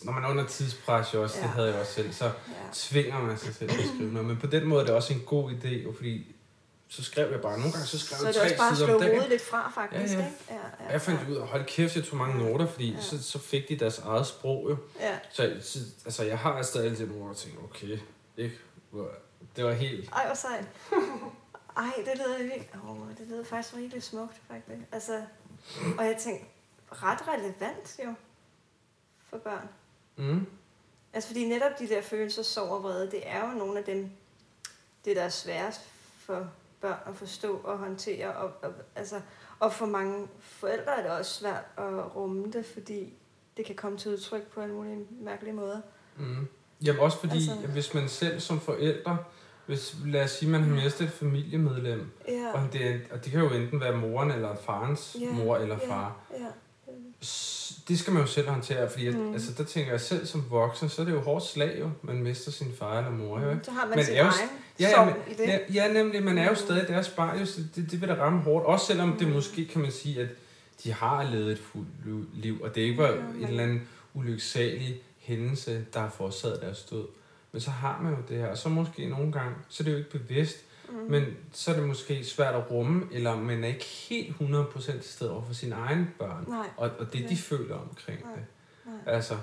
når man er under tidspres jo også, ja. Ja. det havde jeg også selv, så Ja. tvinger man sig selv til at skrive noget. Men på den måde er det også en god idé, jo, fordi så skrev jeg bare, nogle gange så skrev Så jeg det også tre bare at sider slå om dagen. hovedet lidt fra, faktisk, Ja, ja. ikke? Ja, ja, Jeg fandt ja. ud af, hold kæft, jeg tog mange Ja. noter, fordi Ja. så, så fik de deres eget sprog jo. Ja. Så, så altså, jeg har stadig nogle ord og tænker, okay, ikke? Det var helt... Ej, hvor sejt. Ej, det lyder virkelig... Oh, det lyder faktisk virkelig smukt, faktisk. Altså, og jeg tænkte, ret relevant jo for børn. Mm. Altså, fordi netop de der følelser, sorg og vrede, det er jo nogle af dem, det der er sværest for børn at forstå og håndtere. Og, og, altså, og for mange forældre er det også svært at rumme det, fordi det kan komme til udtryk på alle mulige mærkelige måder. Mm. Jamen også fordi, Altså- hvis man selv som forældre, hvis, lad os sige, man har mistet et familiemedlem, Ja, og det, og det kan jo enten være moren eller farens Ja, mor eller ja. far, ja. S- det skal man jo selv håndtere, fordi mm. Mm. altså, der tænker jeg selv som voksen, så er det jo hårdt slag jo, man mister sin far eller mor jo, ikke? Så har man Men sin egen Ja, ja, men, i det. ja, ja, nemlig, man er jo Mm. stadig deres barn, jo, så det, det vil da ramme hårdt, også selvom det Mm. måske, kan man sige, at de har levet et fuldt liv- og det ikke var Ja, en eller anden ulyksalig hændelse, der har forårsaget deres død. Men så har man jo det her, og så måske nogle gange, så er det jo ikke bevidst, Mm. men så er det måske svært at rumme, eller man er ikke helt 100% til stede over for sine egne børn. Nej. Og, og det, de Nej. føler omkring Nej. det. Nej. Altså,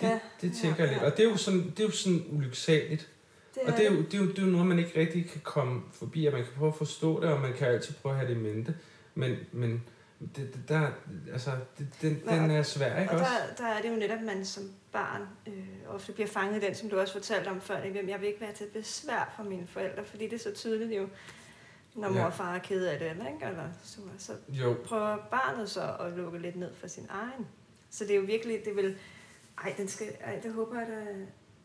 det, Ja, det tænker ja, jeg lidt. Og det er jo sådan, det er jo sådan ulyksaligt. Det Og det er, jo, det, er jo, det er jo noget, man ikke rigtig kan komme forbi, og man kan prøve at forstå det, og man kan altid prøve at have det i mente. Men, men det, det, der, altså, det, den, Nej, den er svær, ikke Og også? der, der er det jo netop, at man som barn øh, ofte bliver fanget i den, som du også fortalte om før, det, jeg vil ikke være til besvær for mine forældre, fordi det er så tydeligt jo, når mor Ja. og far er kede af det, eller, ikke? Eller, så, så Jo, prøver barnet så at lukke lidt ned for sin egen. Så det er jo virkelig, det vil, ej, den skal, ej, det håber jeg da,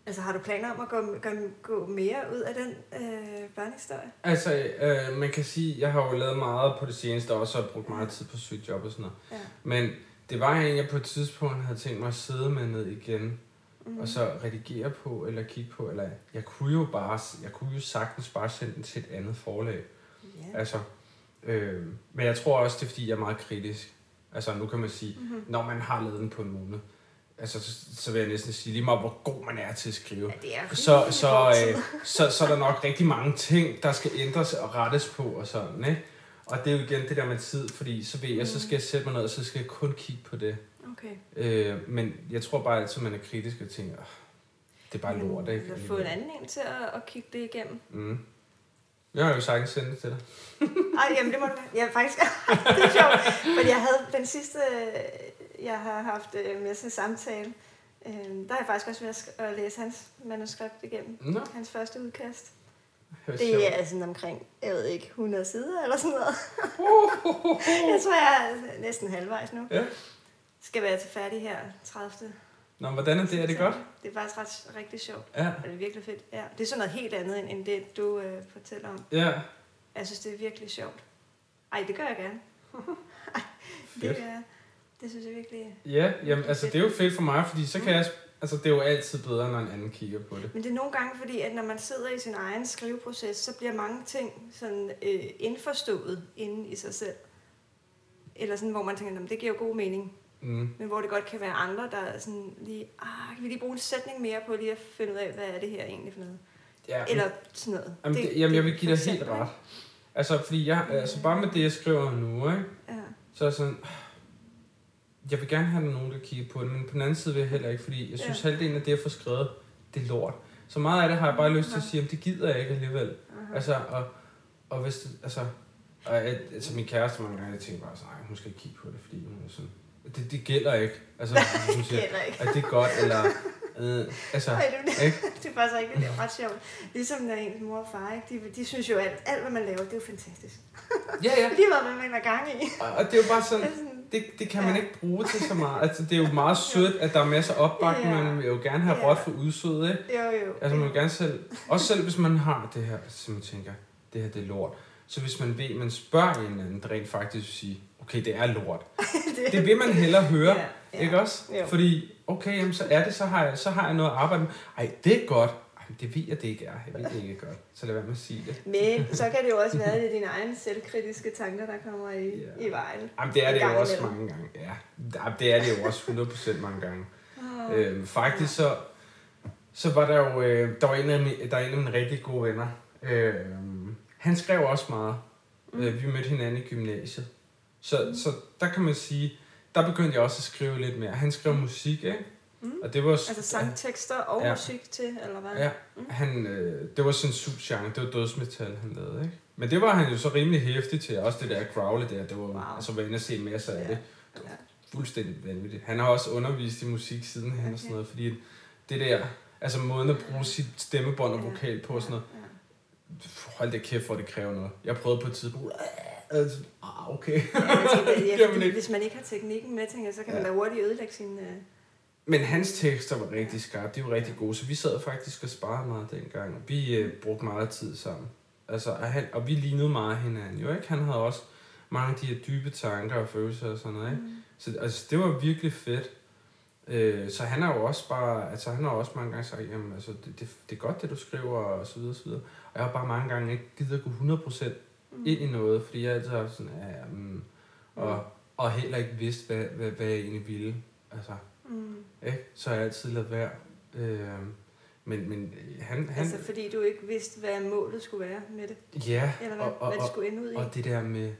altså har du planer om at gå, gå, gå mere ud af den øh, børnehistorie? altså, øh, man kan sige, jeg har jo lavet meget på det seneste, og også har brugt meget tid på sygt job og sådan noget. Ja. Men det var en, jeg på et tidspunkt havde tænkt mig at sidde med ned igen, Mm. og så redigere på, eller kigge på, eller jeg kunne jo bare, jeg kunne jo sagtens bare sende den til et andet forlag. Ja. Altså, øh, men jeg tror også, det er fordi, jeg er meget kritisk. Altså, nu kan man sige, Mm-hmm. når man har lavet den på en måned, altså, så, så vil jeg næsten sige, lige meget hvor god man er til at skrive, Ja, det er så, så, øh, så, så er der nok rigtig mange ting, der skal ændres og rettes på og sådan, ikke? Og det er jo igen det der med tid, fordi så ved jeg, så skal jeg sætte mig ned, og så skal jeg kun kigge på det. Okay. Øh, men jeg tror bare altid, man er kritisk og tænker, "Ah, det er bare lort, ikke? Eller få en anden en til at, at kigge det igennem. Mm. Jeg har jo sagtens sendt det til dig. Ej, jamen det må du Ja, faktisk. det er sjovt. Fordi jeg havde den sidste, jeg har haft øh, med til samtale, øh, der har jeg faktisk også ved at læse hans manuskript igennem. Nå, Hans første udkast. Det sjovt. er sådan omkring, jeg ved ikke, 100 sider eller sådan noget. jeg tror, jeg er næsten halvvejs nu. Ja. Skal være til færdig her 30. Nå, hvordan er det? Er det godt? Det er faktisk ret, rigtig sjovt. Ja. Og det er virkelig fedt. Ja. Det er sådan noget helt andet, end- det, du øh, fortæller om. Ja. Jeg synes, det er virkelig sjovt. Ej, det gør jeg gerne. Ej, det Fedt. Det synes jeg virkelig... Ja, jamen, altså det er jo fedt for mig, fordi så kan jeg... Altså, det er jo altid bedre, når en anden kigger på det. Men det er nogle gange fordi, at når man sidder i sin egen skriveproces, så bliver mange ting sådan øh, indforstået inde i sig selv. Eller sådan, hvor man tænker, "Nå, det giver jo god mening. Mm. Men hvor det godt kan være andre, der er sådan lige, ah, kan vi lige bruge en sætning mere på lige at finde ud af, hvad er det her egentlig for noget? Ja, Eller sådan noget. jamen, det, jamen, jeg vil give dig helt ret. Altså, fordi jeg, altså bare med det, jeg skriver nu, ikke? Ja. så er sådan, jeg vil gerne have nogen, der kigger på det, men på den anden side vil jeg heller ikke, fordi jeg synes, Ja. halvdelen af det, jeg får skrevet, det er lort. Så meget af det har jeg bare lyst til at sige, at det gider jeg ikke alligevel. Aha. Altså, og, og hvis det, altså, og jeg, altså min kæreste mange gange, jeg tænker bare sådan, nej, hun skal ikke kigge på det, fordi hun er sådan, det, det gælder ikke. Altså, hun Det siger, ikke. at det er godt, eller, øh, altså, Ej, det, ikke? det er faktisk rigtigt, det er ret sjovt. Ligesom når ens mor og far, ikke? De, de synes jo, at alt, hvad man laver, det er jo fantastisk. Ja, ja, Lige meget, hvad man har gang i. og, og det er jo bare er sådan, det, det kan man Ja. ikke bruge til så meget. Altså, det er jo meget sødt, at der er masser af opbakning, Ja. men man vil jo gerne have Ja. råt for udsødet, ikke? jo, jo. Altså man vil gerne selv, også selv hvis man har det her, så man tænker, det her det er lort. Så hvis man ved, man spørger en eller anden, der rent faktisk sige, okay, det er lort. det, Det vil man hellere høre, Ja, ja. ikke også? Jo. Fordi, okay, jamen, så er det, så har, jeg, så har jeg noget at arbejde med. Ej, det er godt. Det ved jeg, det ikke er. Jeg ved det ikke godt. Så lad være med at sige det. Men så kan det jo også være, at det er dine egne selvkritiske tanker, der kommer i, Ja. i vejen. Jamen, det er det jo også imellem. mange gange. Ja, Jamen, det er det jo også 100% mange gange. Oh. Øhm, faktisk så, så var der jo, øh, der var en af mine, der er en af mine rigtig gode venner. Øhm, han skrev også meget. Mm. Øh, vi mødte hinanden i gymnasiet. Så, så der kan man sige, der begyndte jeg også at skrive lidt mere. Han skrev musik, ikke? Mm. Og det var... Altså sangtekster og Ja. musik til, eller hvad? Ja, han, øh, det var sådan en subgenre, det var dødsmetal, han lavede, ikke? Men det var han jo så rimelig hæftig til, også det der growle der, det var wow. Altså var inde og se masser af Ja. det. Ja. Fuldstændig vanvittigt. Han har også undervist i musik siden han og sådan Okay. noget, fordi det der, altså måden at bruge sit stemmebånd og Ja. vokal på og sådan noget, Ja. hold da kæft, hvor det kræver noget. Jeg prøvede på et tidspunkt, altså, ah, okay. Ja, tænker, ja, fordi hvis man ikke har teknikken med, tænker, så kan Ja. man da hurtigt ødelægge sin... Øh... Men hans tekster var rigtig skarpe, de var rigtig gode, så vi sad faktisk og sparede meget dengang. Vi øh, brugte meget tid sammen. Altså, og, han, og vi lignede meget hinanden jo, ikke? Han havde også mange af de her dybe tanker og følelser og sådan noget, ikke? Mm. Så altså, det var virkelig fedt. Øh, så han har jo også bare, altså han har også mange gange sagt, jamen altså, det, det, det er godt det du skriver, og så videre, og så videre. Og jeg har bare mange gange ikke givet at gå 100% Mm. ind i noget, fordi jeg altid har sådan, ja, ja, mm, og, og heller ikke vidst, hvad, hvad, hvad jeg egentlig ville. Altså, Mm. ikke? Så har jeg altid lavet være. Øh, men, men han, han Altså fordi du ikke vidste, hvad målet skulle være med det, ja, eller hvad, og, og, hvad det skulle ende ud i. og det der med,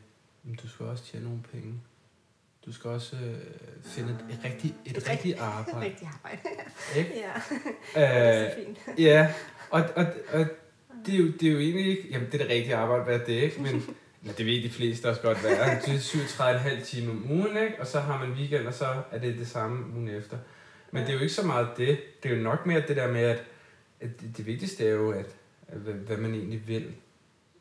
"Men du skal også tjene nogle penge. Du skal også øh, finde et, et, rigtigt, et Et rigtigt arbejde. Rigtig arbejde. Ikke? ja, det er Øh, så fint. ja, og, og, og det, er jo, det er jo egentlig ikke, jamen det er det rigtige arbejde, hvad det er, ikke? Men eller det ved de fleste også godt, er. Det er 37,5 timer om ugen, ikke? Og så har man weekend, og så er det det samme ugen efter. Men det er jo ikke så meget det. Det er jo nok mere det der med, at, at det, det vigtigste er jo, at, at hvad, man egentlig vil.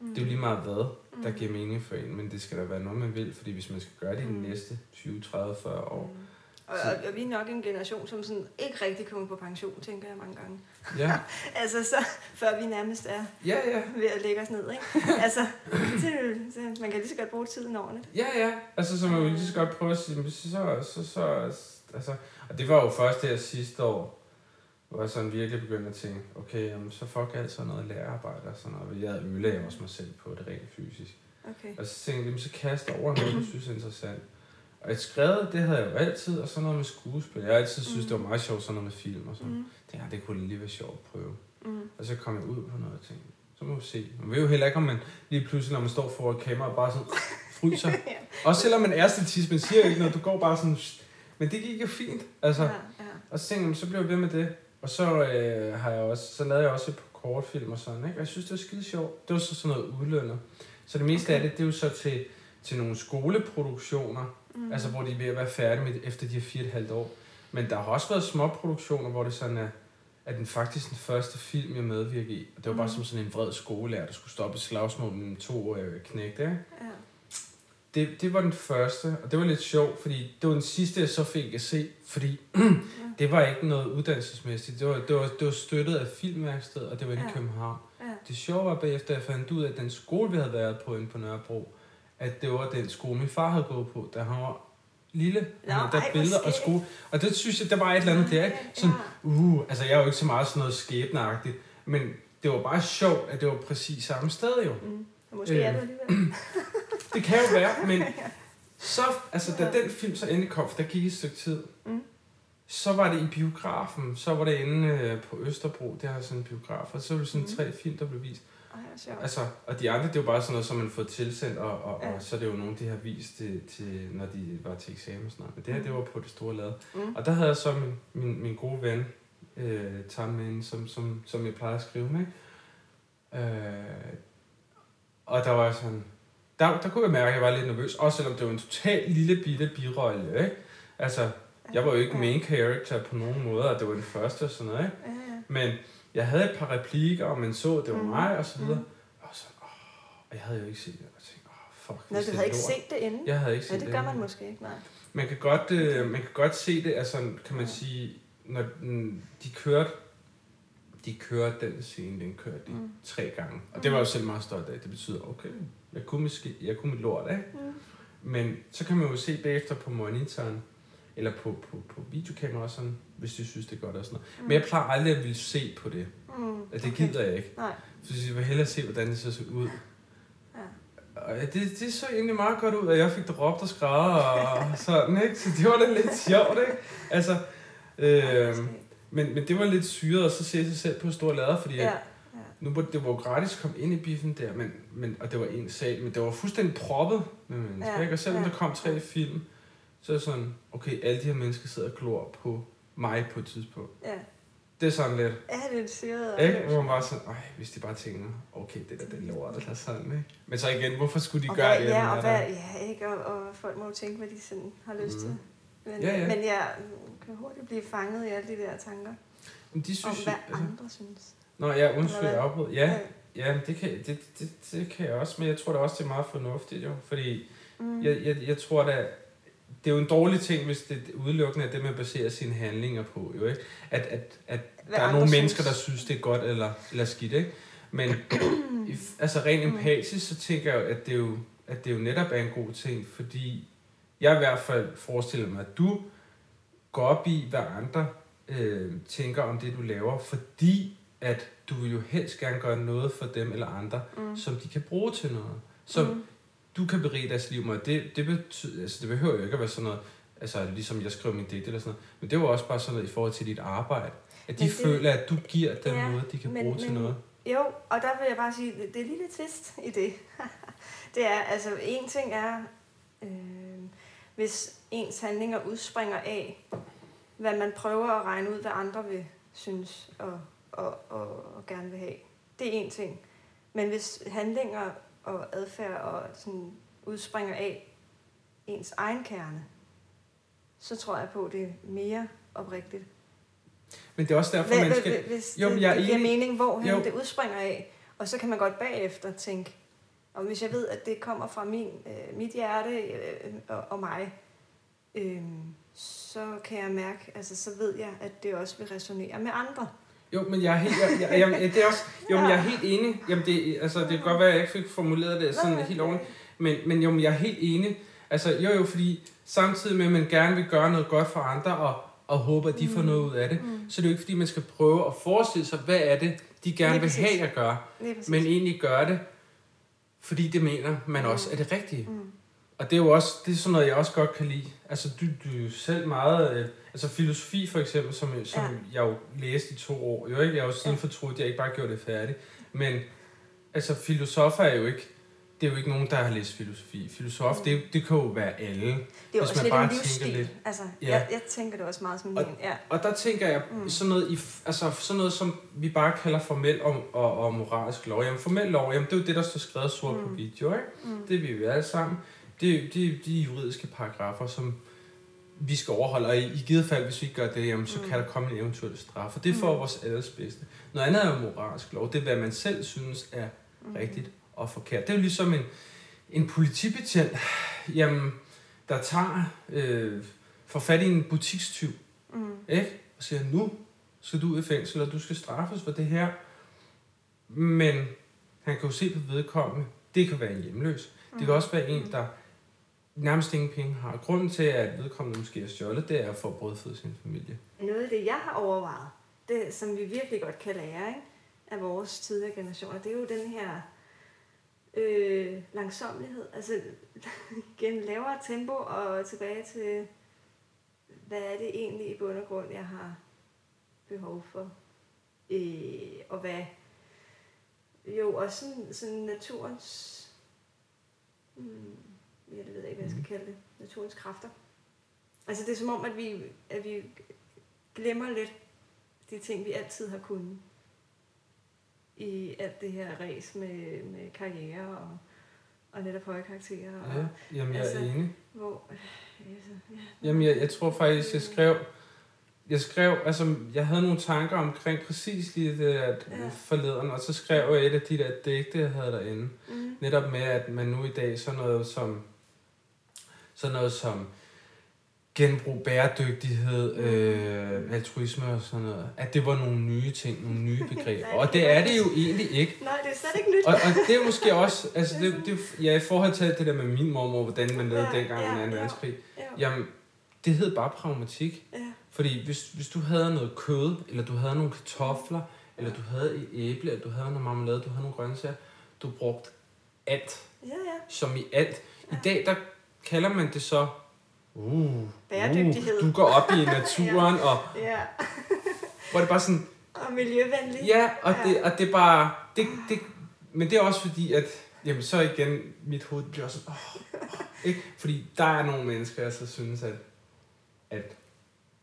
Det er jo lige meget hvad, der Mm. giver mening for en, men det skal da være noget, man vil, fordi hvis man skal gøre det i de Mm. næste 20, 30, 40 år. Mm. Og, og, og vi er nok en generation, som sådan ikke rigtig kommer på pension, tænker jeg mange gange. Ja, Altså så, før vi nærmest er ja, ja. ved at lægge os ned, ikke? Altså, det, det, man kan lige så godt bruge tiden ordentligt. Ja, ja. Altså, så man jo lige så godt prøve at sige, så, så, så, så, altså, og det var jo først her sidste år, hvor jeg sådan virkelig begyndte at tænke, okay, jamen, så fuck alt sådan noget lærerarbejde og sådan noget. Jeg ødelagde også mig selv på det rent fysisk. Okay. Og så tænkte jeg, så kast over noget, du synes er interessant. Og et skrevet, det havde jeg jo altid, og sådan noget med skuespil. Jeg har altid synes, Mm. det var meget sjovt, sådan noget med film og sådan. Mm. Mm. Det, her, det kunne lige være sjovt at prøve. Mm. Og så kom jeg ud på noget og tænkte, så må vi se. Man ved jo heller ikke, om man lige pludselig, når man står foran kamera, bare sådan fryser. ja. Også selvom man er statist, man siger ikke noget, du går bare sådan... Men det gik jo fint, altså. Ja, ja. Og så tænkte jeg, så blev jeg ved med det. Og så, øh, har jeg også, så lavede jeg også et par kortfilm og sådan, ikke? Og jeg synes, det var skide sjovt. Det var så sådan noget udlønnet. Så det meste Okay. af det, det er jo så til, til nogle skoleproduktioner, Mm. altså hvor de er ved at være færdige med, efter de her fire og et halvt år. Men der har også været små produktioner, hvor det sådan er, er den faktisk den første film, jeg medvirker i. Og det var mm. bare som sådan en vred skolelærer, der skulle stoppe et slagsmål mellem to øh, knægte. Ja. Det, det var den første, og det var lidt sjovt, fordi det var den sidste, jeg så fik at se, fordi det var ikke noget uddannelsesmæssigt. Det var, det var, det var støttet af Filmværkstedet, og det var inde i Ja. København. Ja. Det sjove var bagefter, at jeg fandt ud af, at den skole, vi havde været på inde på Nørrebro, at det var den skole, min far havde gået på, da han var lille. Nå, Han der ej, billeder og skole. Og det synes jeg, der var et eller andet der, ikke? Sådan, uh, altså jeg er jo ikke så meget sådan noget skæbneagtigt, men det var bare sjovt, at det var præcis samme sted jo. Mm. Og Måske er Øh. det alligevel. Det kan jo være, men så, altså da den film så endelig kom, for der gik et stykke tid, Mm. så var det i biografen, så var det inde øh, på Østerbro, der har sådan en biograf, og så var det sådan Mm. tre film, der blev vist. Ej. Altså, og de andre, det var bare sådan noget, som man får tilsendt, og, og, Ja. og så er det jo nogen, de har vist til, til når de var til eksamen og sådan noget. Men det her, det var på det store lade. Mm. Og der havde jeg så min, min, min gode ven, øh, Tam med inde, som, som, som jeg plejer at skrive med. Øh, og der var jeg sådan, der, der kunne jeg mærke, at jeg var lidt nervøs, også selvom det var en total lille bitte birolle, ikke? Altså, jeg var jo ikke main character på nogen måde, og det var den første og sådan noget, ikke? Ja, ja. Men jeg havde et par replikker, og man så, at det var Mhm. mig, og så videre. Mhm. Og så, åh, og jeg havde jo ikke set det, og jeg tænkte, åh, fuck, Nå, du det havde ikke lort. set det inden? Jeg havde ikke set Ja, det det. gør man måske ikke, nej. Man kan godt, øh, man kan godt se det, altså kan man Ja. sige, når de kørte, de kørte den scene, den kørte de Mm. tre gange. Og det var jo selv meget stolt af. Det betyder, okay, jeg kunne, måske, jeg kunne mit lort af. Mm. Men så kan man jo se bagefter på monitoren, eller på, på, på videokamera og sådan, hvis de synes, det er godt og sådan noget. Mm. Men jeg plejer aldrig at ville se på det. Mm. At det gider jeg ikke. Nej. Så jeg vil hellere se, hvordan det så ud. Ja. Og det, det så egentlig meget godt ud, at jeg fik det råbt og skrædder og sådan, ikke? Så det var da lidt sjovt, ikke? Altså, øh, men, men det var lidt syret at så se sig selv på store lader, fordi Ja. nu var det var gratis at komme ind i biffen der, men, men, og det var en sal, men det var fuldstændig proppet med mennesker, ja. ikke? Og selvom ja. der kom tre film, så er det sådan, okay, alle de her mennesker sidder og glor på mig på et tidspunkt. Ja. Det er sådan lidt, Ja, det er en syret ikke? Hvor man bare sådan, ej, hvis de bare tænker, okay, det der, er lort, eller sådan, ikke? Men så igen, hvorfor skulle de og gøre hvad, det? Ja, og der- hvad, ja, ikke? Og, og folk må jo tænke, hvad de sådan har lyst Mhm. til. Men, Ja, ja. men jeg kan hurtigt blive fanget i alle de der tanker. Men de Om synes, hvad altså, andre synes. Nå ja, undskyld, jeg afbrød. Ja, ja men det, kan, det, det, det kan jeg også, men jeg tror da også, det er meget fornuftigt jo. Fordi Mm. jeg, jeg, jeg tror da, det er jo en dårlig ting, hvis det udelukkende er det, man baserer sine handlinger på. Jo, ikke? At, at, at Hvad der er nogle synes. mennesker, der synes, det er godt eller, eller skidt. Ikke? Men altså rent empatisk, så tænker jeg at det er jo, at det jo netop er en god ting, fordi jeg i hvert fald forestiller mig, at du går op i, hvad andre øh, tænker om det, du laver, fordi at du vil jo helst gerne gøre noget for dem eller andre, Mm. som de kan bruge til noget. Som Mm. Du kan berige deres liv med. Det, det, betyder, altså det behøver jo ikke at være sådan noget, altså ligesom jeg skriver min digt eller sådan noget, men det var også bare sådan noget i forhold til dit arbejde. At de Men det- føler, at du giver dem Ja, noget, de kan men- bruge til men- noget. Jo, og der vil jeg bare sige, det, det er lige lidt twist i det. det er, altså en ting er, øh, hvis ens handlinger udspringer af, hvad man prøver at regne ud, hvad andre vil synes og, og, og, og gerne vil have. Det er en ting. Men hvis handlinger og adfærd og sådan udspringer af ens egen kerne, så tror jeg på, at det er mere oprigtigt. Men det er også derfor, Hvad, man skal... hvis Jo, det, jeg det giver enig. mening, hvor Jo. det udspringer af. Og så kan man godt bagefter tænke, og hvis jeg ved, at det kommer fra min, øh, mit hjerte øh, og, og mig, øh, så kan jeg mærke, altså så ved jeg, at det også vil resonere med andre. Jo, men jeg er helt, jeg, jeg, jeg, det er også, jo, men jeg er helt enig. Jamen, det, altså, det kan godt være, at jeg ikke fik formuleret det sådan helt ordentligt. Men, men jo, men jeg er helt enig. Altså, jo, jo, fordi samtidig med, at man gerne vil gøre noget godt for andre, og, og håber, at de får Mm. noget ud af det, Mm. så er det jo ikke, fordi man skal prøve at forestille sig, hvad er det, de gerne vil have at gøre, men egentlig gøre det, fordi det mener man Mm. også er det rigtige. Mm. Og det er jo også, det er sådan noget, jeg også godt kan lide. Altså, du, du er jo selv meget... Øh, altså, filosofi for eksempel, som, som Ja. jeg jo læste i to år. Jo ikke, jeg har jo siden Ja. fortrudt, at jeg ikke bare gjorde det færdigt. Men, altså, filosofer er jo ikke... Det er jo ikke nogen, der har læst filosofi. Filosof, Mm. det, det kan jo være alle. Det er hvis også man lidt bare en tænker livsstil. lidt. Altså, Ja. jeg, jeg tænker det også meget som Og- ja. Og der tænker jeg, Mm. sådan, noget i, altså, sådan noget, som vi bare kalder formel og, og, og moralsk lov. Jamen, formel lov, jamen, det er jo det, der står skrevet sort mm. på video, ikke? Mm. Det vil vi alle sammen. Det, det, de juridiske paragrafer, som vi skal overholde, og i, i givet fald, hvis vi ikke gør det, jamen, så Mm. kan der komme en eventuel straf, og det er for Mm. vores alles bedste. Noget andet er jo moralsk lov, det er, hvad man selv synes er Mm. rigtigt og forkert. Det er jo ligesom en, en politibetjent, jamen, der tager, øh, får fat i en butikstyv, Mm. ikke? og siger, nu skal du ud i fængsel, og du skal straffes for det her. Men han kan jo se på vedkommende, det kan være en hjemløs. Det Mm. kan også være en, der nærmest ingen penge har. Grunden til, at vedkommende måske er stjålet, det er for at brødføde sin familie. Noget af det, jeg har overvejet, det som vi virkelig godt kan lære ikke? af vores tidligere generationer, det er jo den her øh, langsomlighed. Altså igen lavere tempo og tilbage til, hvad er det egentlig i bund og grund, jeg har behov for. Øh, og hvad jo også sådan, sådan naturens hmm, ja, det ved jeg ikke, hvad jeg skal kalde det, naturens kræfter. Altså det er som om, at vi, at vi glemmer lidt de ting, vi altid har kunnet i alt det her race med, med karriere og, og netop høje karakterer. Og, Ja, jamen, jeg er Altså- enig. Hvor, altså, ja, Jamen, jeg, jeg tror faktisk, jeg skrev... Jeg skrev, altså, jeg havde nogle tanker omkring præcis lige det der Ja. ja. forleden, og så skrev jeg et af de der digte, jeg havde derinde. mm, Netop med, at man nu i dag sådan noget som, sådan noget som genbrug, bæredygtighed, øh, altruisme og sådan noget, at det var nogle nye ting, nogle nye begreber. Nej, Og det er det jo egentlig ikke. Nej, det er slet ikke nyt. Og, og det er måske også, altså det, det, ja, i forhold til det der med min mormor, hvordan man lavede Ja, dengang ja, under 2. ja. verdenskrig, Ja, jamen, det hed bare pragmatik. ja, Fordi hvis, hvis du havde noget kød, eller du havde nogle kartofler, eller du havde et æble, eller du havde noget marmelade, du havde nogle grøntsager, du brugte alt, ja, ja. som i alt. I dag, der kalder man det så, uh, Bæredygtighed. Uh, du går op i naturen, og ja. hvor det bare sådan, Og miljøvenlig. ja, og det, og det er bare, det, det, men det er også fordi, at, jamen så igen, mit hoved bliver sådan, åh, åh, ikke? Fordi der er nogle mennesker, jeg så synes, at, at,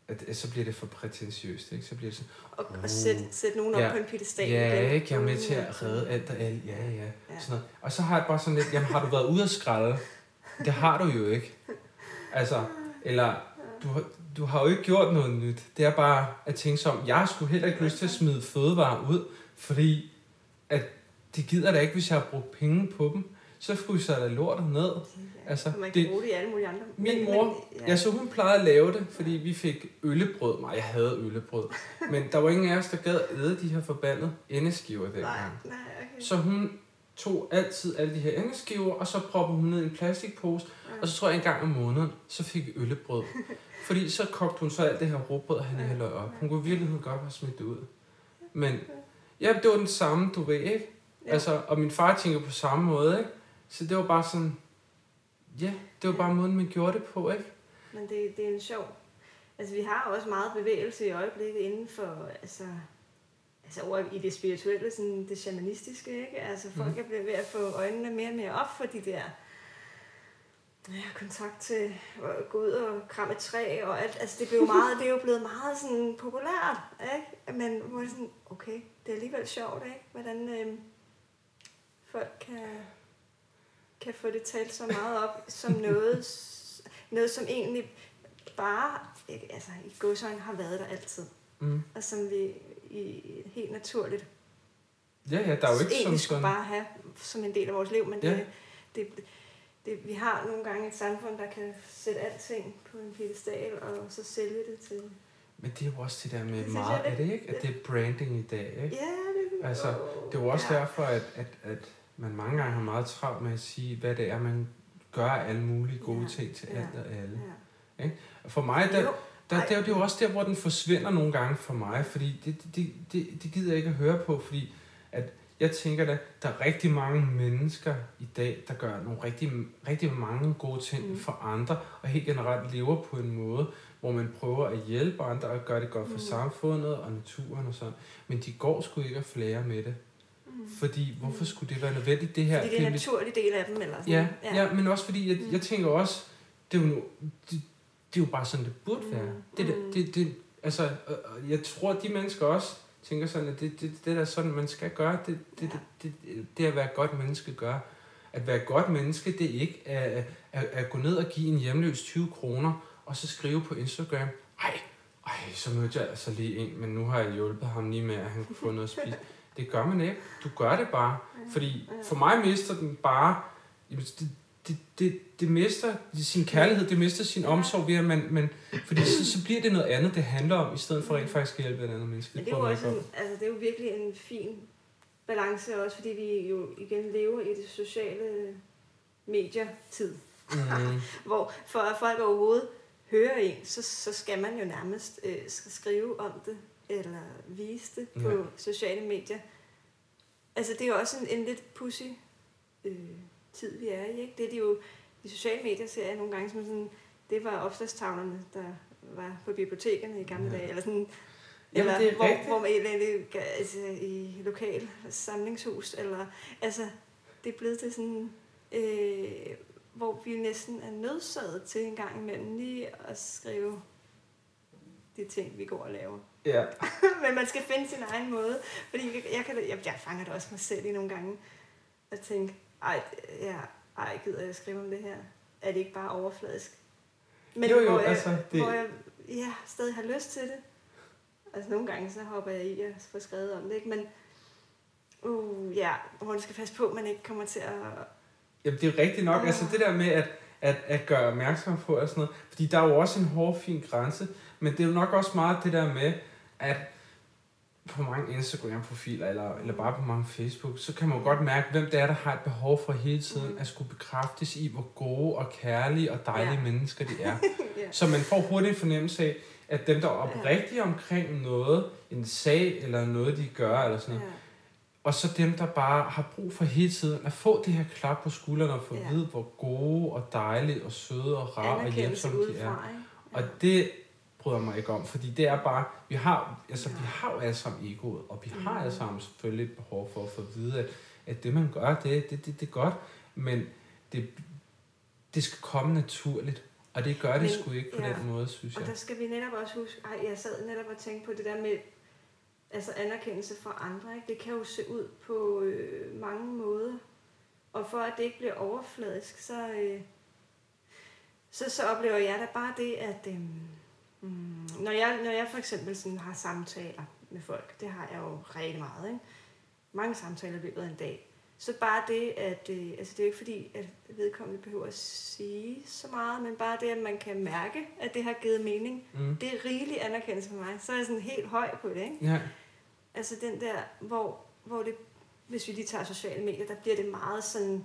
at, at så bliver det for prætentiøst, ikke? Så bliver det sådan, Og, og sætte sæt nogen op Ja. på en pedestal. Ja, igen. ikke? Jeg er med Mm, til ja. at redde alt og alt. Ja, ja. Ja. Sådan noget. Og så har jeg bare sådan lidt, jamen har du været ude at skralde? Det har du jo ikke. Altså, eller du, du har jo ikke gjort noget nyt. Det er bare at tænke sig om, jeg skulle heller ikke lyst til at smide fødevarer ud, fordi at det gider da ikke, hvis jeg har brugt penge på dem. Så fryser jeg da lortet ned. Altså, man kan det- bruge det i alle mulige andre. Min mor, ja. Ja, så hun plejede at lave det, fordi vi fik øllebrød. Nej, jeg havde øllebrød. Men der var ingen af os, der gad æde de her forbandede endeskiver Nej, dengang. nej, okay. Så hun tog altid alle de her endeskiver, og så proppede hun ned i en plastikpose. Og så tror jeg en gang om måneden, så fik vi øllebrød. Fordi så kogte hun så alt det her råbrød, han hælder op. Hun kunne virkelig godt have smidt det ud. Men ja, det var den samme, du ved, ikke? Ja. Altså, og min far tænker på samme måde, ikke? Så det var bare sådan, ja, det var bare måden, man gjorde det på, ikke? Men det, det er en sjov... Altså, vi har også meget bevægelse i øjeblikket inden for, altså, altså over i det spirituelle, sådan det shamanistiske, ikke? Altså, folk Mhm. er blevet ved at få øjnene mere og mere op for de der ja, kontakt til at gå ud og kramme et træ og alt. Altså, det, blev meget, det er jo blevet meget sådan populært, ikke? Men hvor det sådan, okay, det er alligevel sjovt, ikke? Hvordan øh, folk kan, kan få det talt så meget op som noget, noget som egentlig bare, ikke, altså i godsøjne har været der altid. Mm. Og som vi i, helt naturligt Ja, ja, der er jo ikke egentlig skulle sådan... bare have som en del af vores liv, men det, Ja. det, det, vi har nogle gange et samfund, der kan sætte alting på en pedestal og så sælge det til... Men det er jo også det der med Det meget, jeg er det ikke? At det er branding i dag, ikke? Ja, det, Altså, Det er jo også ja. derfor, at, at, at man mange gange har meget travlt med at sige, hvad det er, man gør alle mulige gode Ja, ting til ja, alt og alle. Ja. Og For mig, der, Jo, der, der, det er jo også der, hvor den forsvinder nogle gange for mig, fordi det, det, det, det gider jeg ikke at høre på, fordi at jeg tænker da, der er rigtig mange mennesker i dag, der gør nogle rigtig, rigtig mange gode ting Mm. mm. for andre, og helt generelt lever på en måde, hvor man prøver at hjælpe andre og gøre det godt for Mm. mm. samfundet og naturen og sådan. Men de går sgu ikke at flære med det. Mm. Fordi, hvorfor skulle det være nødvendigt? Det her, Fordi det er en naturlig del af dem, eller sådan. Ja, ja. ja, men også fordi, jeg, Mm. jeg tænker også, det er jo, det, det er jo bare sådan, det burde være. Mm. Det, Mm. det, det, det, altså, og- og jeg tror, at de mennesker også tænker sådan, at det, det, det der er sådan, man skal gøre, det, det, Ja. det, det, det at være et godt menneske gør. At være et godt menneske, det er ikke at, at, at gå ned og give en hjemløs 20 kroner, og så skrive på Instagram, ej, ej, så mødte jeg altså lige en, men nu har jeg hjulpet ham lige med, at han kunne få noget at spise. Det gør man ikke. Du gør det bare. Fordi for mig mister den bare, det, det, det, det mister sin kærlighed, det mister sin omsorg ved, at man, man fordi så, så bliver det noget andet, det handler om, i stedet for rent faktisk at hjælpe et andet menneske. Men det er, jo også en, altså, det er jo virkelig en fin balance også, fordi vi jo igen lever i det sociale medier-tid. Mm. hvor for at folk overhovedet hører en, så, så skal man jo nærmest øh, skal skrive om det, eller vise det på ja. sociale medier. Altså det er jo også en, en lidt pussy øh, tid, vi er i. Ikke? Det er de jo, de sociale medier ser jeg nogle gange som sådan, det var opslagstavlerne, der var på bibliotekerne i gamle ja. dage, eller sådan, eller Jamen, det er hvor, rigtigt. hvor man egentlig, altså, i lokal samlingshus, eller, altså, det er blevet til sådan, øh, hvor vi næsten er nødsaget til en gang imellem lige at skrive de ting, vi går og laver. Ja. Men man skal finde sin egen måde. Fordi jeg, jeg, kan, jeg, jeg fanger det også mig selv i nogle gange. At tænke, ej, ja, ej, gider jeg skrive om det her? Er det ikke bare overfladisk? Men jo, jo, hvor, jeg, altså, det... hvor jeg ja, stadig har lyst til det. Altså nogle gange, så hopper jeg i at få skrevet om det, ikke? Men, uh, ja, hvor skal passe på, at man ikke kommer til at... Jamen, det er rigtigt nok. Uh. Altså det der med at, at, at gøre opmærksom på og sådan noget. Fordi der er jo også en hård, fin grænse. Men det er jo nok også meget det der med, at på mange Instagram-profiler, eller, eller bare på mange Facebook, så kan man jo godt mærke, hvem det er, der har et behov for hele tiden at skulle bekræftes i, hvor gode og kærlige og dejlige ja. mennesker de er. ja. Så man får hurtigt en fornemmelse af, at dem, der er oprigtige omkring noget, en sag eller noget, de gør, eller sådan noget, ja. og så dem, der bare har brug for hele tiden at få det her klap på skuldrene og få ja. at vide, hvor gode og dejlige og søde og rare og hjælpsomme de er. Ja. Og det bryder mig ikke om, fordi det er bare, vi har, altså, vi har jo alle sammen egoet, og vi har alle sammen selvfølgelig et behov for at få at vide, at, at det man gør, det, det, det, det er godt, men det, det skal komme naturligt, og det gør det men, sgu ikke på ja, den måde, synes jeg. Og der skal vi netop også huske, ej, jeg sad netop og tænkte på det der med, altså anerkendelse fra andre, ikke? det kan jo se ud på øh, mange måder, og for at det ikke bliver overfladisk, så, øh, så, så oplever jeg da bare det, at øh, Mm, når, jeg, når jeg for eksempel sådan har samtaler med folk, det har jeg jo rigtig meget, ikke? mange samtaler i løbet af en dag, så bare det, at øh, altså det er jo ikke fordi, at vedkommende behøver at sige så meget, men bare det, at man kan mærke, at det har givet mening, mm. det er rigelig anerkendelse for mig. Så er jeg sådan helt høj på det, ikke? Ja. Altså den der, hvor, hvor det, hvis vi lige tager sociale medier, der bliver det meget sådan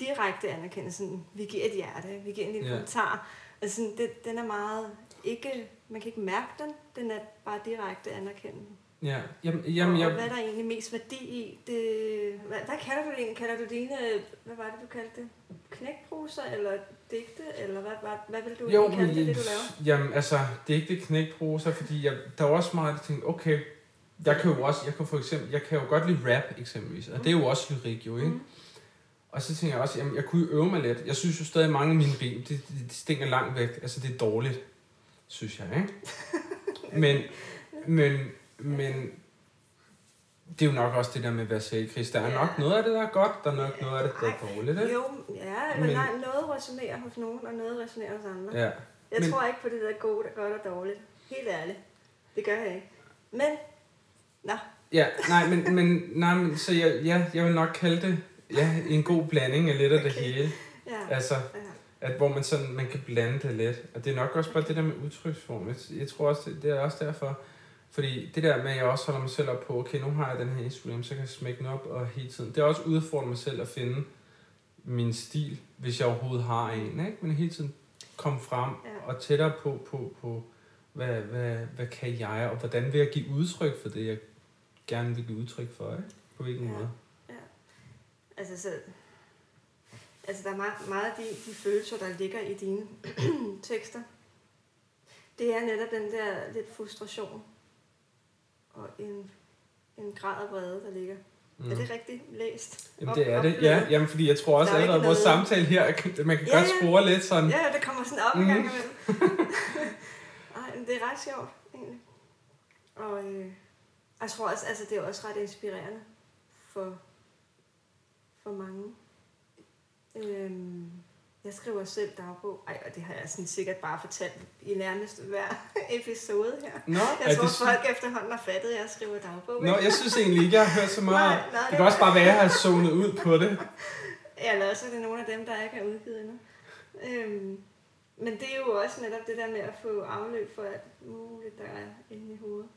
direkte anerkendelse. vi giver et hjerte, vi giver en lille ja. kommentar. Altså det, den er meget ikke, man kan ikke mærke den, den er bare direkte anerkendende. Ja, jamen, jamen, og, jeg... hvad er der egentlig mest værdi i? Det, hvad, hvad kalder du det egentlig? Kalder du dine, hvad var det, du kaldte det? Knækproser eller digte? Eller hvad, hvad, hvad vil du jo, kalde det, det, du laver? Jamen, altså, digte, knækproser, fordi jeg, der er også meget, jeg tænkte, okay, jeg kan jo også, jeg kan for eksempel, jeg kan jo godt lide rap eksempelvis, og det er jo også lyrik jo, ikke? Mm. Og så tænker jeg også, jamen, jeg kunne jo øve mig lidt. Jeg synes jo stadig, mange af mine ben, de, de, de stinker langt væk. Altså, det er dårligt synes jeg, ikke? Men, men, men det er jo nok også det der med selvkritisk. Der er ja. nok noget af det, der er godt, der er nok noget af det, der er dårligt, ikke? Jo, ja, men, men nej, noget resonerer hos nogen, og noget resonerer hos andre. Ja. Jeg men, tror ikke på det der gode, godt og dårligt. Helt ærligt. Det gør jeg ikke. Men, nå. Ja, nej, men, men, nej, men så jeg, ja, jeg vil nok kalde det ja, en god blanding af lidt af okay. det hele. Ja. Altså, ja at hvor man sådan, man kan blande det lidt. Og det er nok også bare det der med udtryksform. Jeg, jeg tror også, det, det er også derfor, fordi det der med, at jeg også holder mig selv op på, okay, nu har jeg den her Instagram, så kan jeg smække den op og hele tiden. Det er også udfordrende mig selv at finde min stil, hvis jeg overhovedet har en, ikke? Men hele tiden komme frem ja. og tættere på, på, på hvad, hvad, hvad kan jeg, og hvordan vil jeg give udtryk for det, jeg gerne vil give udtryk for, ikke? På hvilken ja. måde. Ja. Altså, så altså der er meget, meget af de, de følelser, der ligger i dine tekster. Det er netop den der lidt frustration og en, en grad af vrede, der ligger. Mm. Er det rigtigt læst? Jamen det er det, ja. Jamen fordi jeg tror også at vores samtale her, man kan ja, godt spore lidt sådan. Ja, det kommer sådan op mm. i gang imellem. Ej, men det er ret sjovt, egentlig. Og øh, jeg tror også, altså det er også ret inspirerende for, for mange. Øhm, Jeg skriver selv dagbog. Ej, og det har jeg sådan sikkert bare fortalt i nærmest hver episode her. Nå, Jeg tror, det, folk efterhånden har fattet, at jeg skriver dagbog. Nå, jeg synes egentlig ikke, jeg har hørt så meget. Nej, nej, det kan også bare være, at jeg har zonet ud på det. Eller også er det nogle af dem, der ikke er udgivet endnu. Øhm, men det er jo også netop det der med at få afløb for alt muligt, der er inde i hovedet.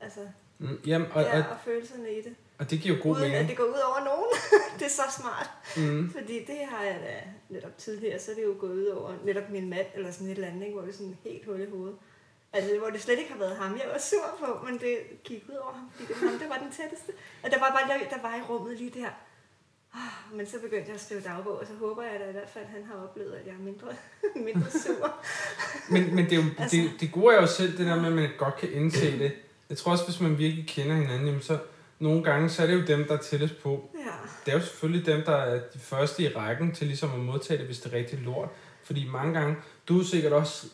Altså, Mm, jamen, og, ja, og, og følelserne i det. Og det giver jo god Uden at mening. det går ud over nogen. det er så smart. Mm. Fordi det har jeg da netop tidligere, så er det jo gået ud over netop min mand, eller sådan et eller andet, ikke, hvor det er sådan helt hul i hovedet. Altså, hvor det slet ikke har været ham, jeg var sur på, men det gik ud over ham, fordi det var ham, der var den tætteste. Og der var bare der var i rummet lige der. Ah, Men så begyndte jeg at skrive dagbog, og så håber jeg da i hvert fald, at han har oplevet, at jeg er mindre, mindre sur. Men, men det, er jo, Altså- det, det gode er jo selv det der med, at man godt kan indse det. Jeg tror også, hvis man virkelig kender hinanden, jamen så nogle gange, så er det jo dem, der er tættest på. Ja, Det er jo selvfølgelig dem, der er de første i rækken til ligesom at modtage det, hvis det er rigtig lort. Fordi mange gange, du er sikkert også,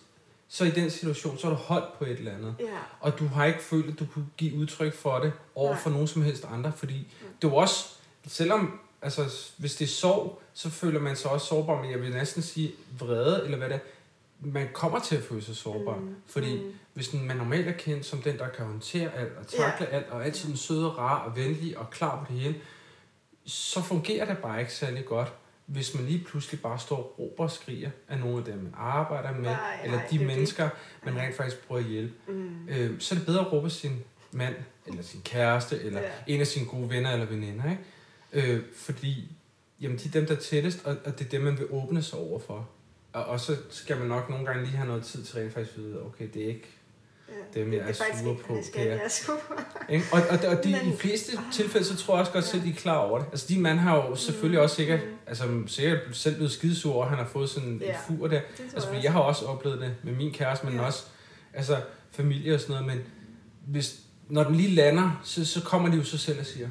så i den situation, så er du holdt på et eller andet. ja, Og du har ikke følt, at du kunne give udtryk for det over Nej. for nogen som helst andre. Fordi det er jo også, selvom, altså hvis det er sorg, så føler man sig også sårbar, men jeg vil næsten sige vrede, eller hvad det er. Man kommer til at føle sig sårbar. Mm, Fordi mm. hvis man normalt er kendt som den, der kan håndtere alt og takle alt, og altid en sød og rar og venlig og klar på det hele, så fungerer det bare ikke særlig godt, hvis man lige pludselig bare står og råber og skriger af nogle af dem, man arbejder med, Nej, eller nej, de det er det. mennesker, man rent faktisk prøver at hjælpe. Mm. Øh, så er det bedre at råbe sin mand, eller sin kæreste, eller Ja. en af sine gode venner eller veninder, ikke? Øh, fordi jamen, de er dem, der er tættest, og, og det er dem, man vil åbne sig over for. Og, og så skal man nok nogle gange lige have noget tid til rent faktisk at vide, okay, det er ikke Ja, dem, det, jeg det er faktisk sur ikke, på, Det er- jeg er sur på. Og, og, og de, Men- i fleste tilfælde, så tror jeg også godt selv, de er klar over det. Altså, din mand har jo selvfølgelig Mm, også sikkert, mm. altså sikkert selv blevet skidesur over, at han har fået sådan en Ja. fur der. Altså, jeg jeg har også oplevet det med min kæreste, men Ja. også altså, familie og sådan noget. Men hvis, når den lige lander, så, så kommer de jo så selv og siger,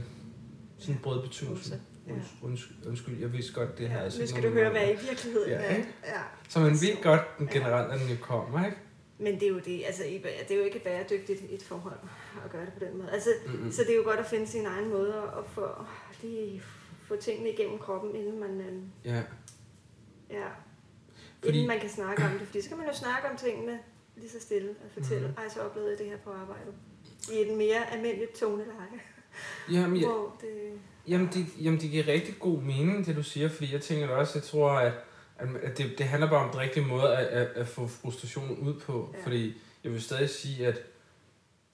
sådan en brød betydelse. Usse. Ja. Undskyld, undskyld, jeg vidste godt, det her. Ja, altså nu skal du høre, hvad i virkeligheden Ja, er. ikke? Ja. Så man ved godt, den generelt, at den jo kommer, ikke? Men det er jo det, altså det er jo ikke bæredygtigt et forhold at gøre det på den måde. Altså, Mm-mm. så det er jo godt at finde sin egen måde at få, lige få tingene igennem kroppen, inden man, øh, Ja, ja, Fordi- inden man kan snakke om det. Fordi så kan man jo snakke om tingene lige så stille og fortælle, Mhm. ej, så oplevede jeg det her på arbejdet. I et mere almindeligt toneleje, jamen, jeg, hvor det... Jamen det, jamen, det giver rigtig god mening, det du siger, fordi jeg tænker også, jeg tror, at, at det, det handler bare om den rigtige måde at, at, at få frustrationen ud på. Ja. Ja. Fordi jeg vil stadig sige, at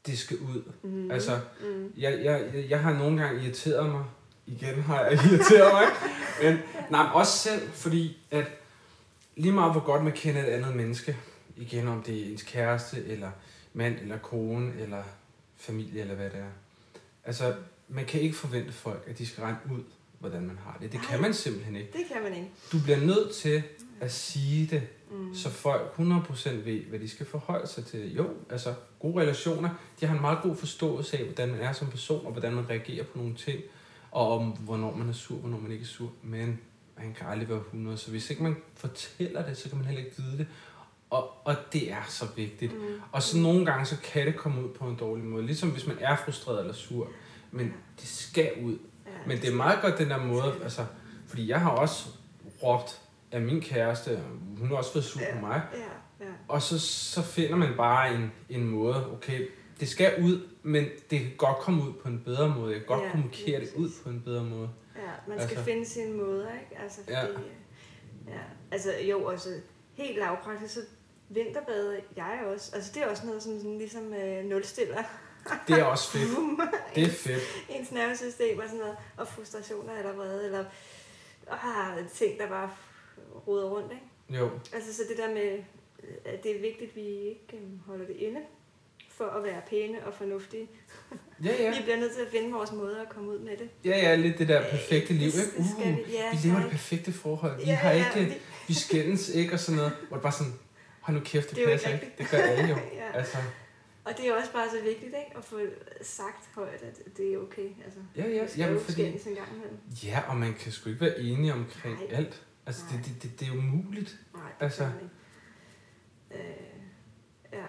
det skal ud. Mm, Altså, mm, Jeg, jeg, jeg- jeg har nogle gange irriteret mig. Igen har jeg irriteret mig. Men, nej, men også selv, fordi at lige meget hvor godt man kender et andet menneske, igen om det er ens kæreste, eller mand, eller kone, eller familie, eller hvad det er. Altså, man kan ikke forvente folk, at de skal regne ud, hvordan man har det. Det kan Nej. man simpelthen ikke. det kan man ikke. Du bliver nødt til at sige det, Mm. så folk 100% ved, hvad de skal forholde sig til. Jo, altså gode relationer, de har en meget god forståelse af, hvordan man er som person, og hvordan man reagerer på nogle ting, og om hvornår man er sur, hvornår man ikke er sur. Men man kan aldrig være 100, så hvis ikke man fortæller det, så kan man heller ikke vide det. Og, og det er så vigtigt. Mm. Og så nogle gange, så kan det komme ud på en dårlig måde. Ligesom hvis man er frustreret eller sur. Men det skal ud. Ja, Men det er meget godt den der måde, altså, fordi jeg har også råbt af min kæreste, hun har også været sur på mig. Ja, ja. Og så, så finder man bare en, en måde, okay, det skal ud, men det kan godt komme ud på en bedre måde. Jeg kan godt Ja, ja, kommunikere det ud på en bedre måde. Ja, man skal Altså. finde sin måde, ikke? Altså, fordi, Ja. ja. ja. Altså, jo, også helt lavpraktisk, så vinterbader jeg også. Altså, det er også noget, som sådan, ligesom øh, nulstiller Det er også fedt. Det er fedt. ens nervesystem og sådan noget. Og frustrationer eller vrede, eller ah, ting, der bare roder rundt, ikke? Jo, Altså, så det der med, øh, at det er vigtigt, at vi ikke øh, holder det inde for at være pæne og fornuftige. ja, ja. Vi bliver nødt til at finde vores måde at komme ud med det. Ja, ja, lidt det der perfekte Øh, liv, det- ikke? Uh, vi- ja, vi lever det perfekte forhold. Vi Ja, har ja, ikke, vi- vi skændes ikke og sådan noget. Hvor det bare sådan, hold nu kæft, det, Det er passer ikke ikke. Det gør alle jo. Ja. Altså, Og det er også bare så vigtigt, ikke? At få sagt højt, at det er okay. Altså, ja, ja, jamen jo fordi, en gang imellem. ja, og man kan sgu ikke være enige omkring Nej. alt. Altså, det, Nej. det, det, det er umuligt. Nej, det Altså. Øh, ja.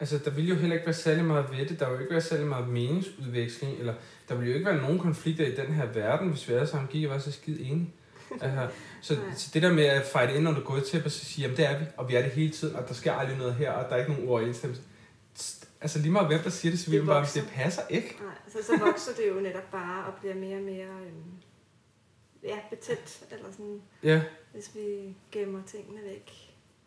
Altså, der ville jo heller ikke være særlig meget ved det. Der ville jo ikke være særlig meget meningsudveksling. Eller der ville jo ikke være nogen konflikter i den her verden, hvis vi alle sammen gik og var så skide enige. Altså, så, så det der med at fejle ind under gulvtæppet og så sige, jamen det er vi, og vi er det hele tiden, og der sker aldrig noget her, og der er ikke nogen overensstemmelse. Altså lige meget hvem der siger det, så Det vil man bare, det passer ikke. Nej, så, så vokser det jo netop bare og bliver mere og mere øhm, ja, betændt, eller sådan, Ja, hvis vi gemmer tingene væk.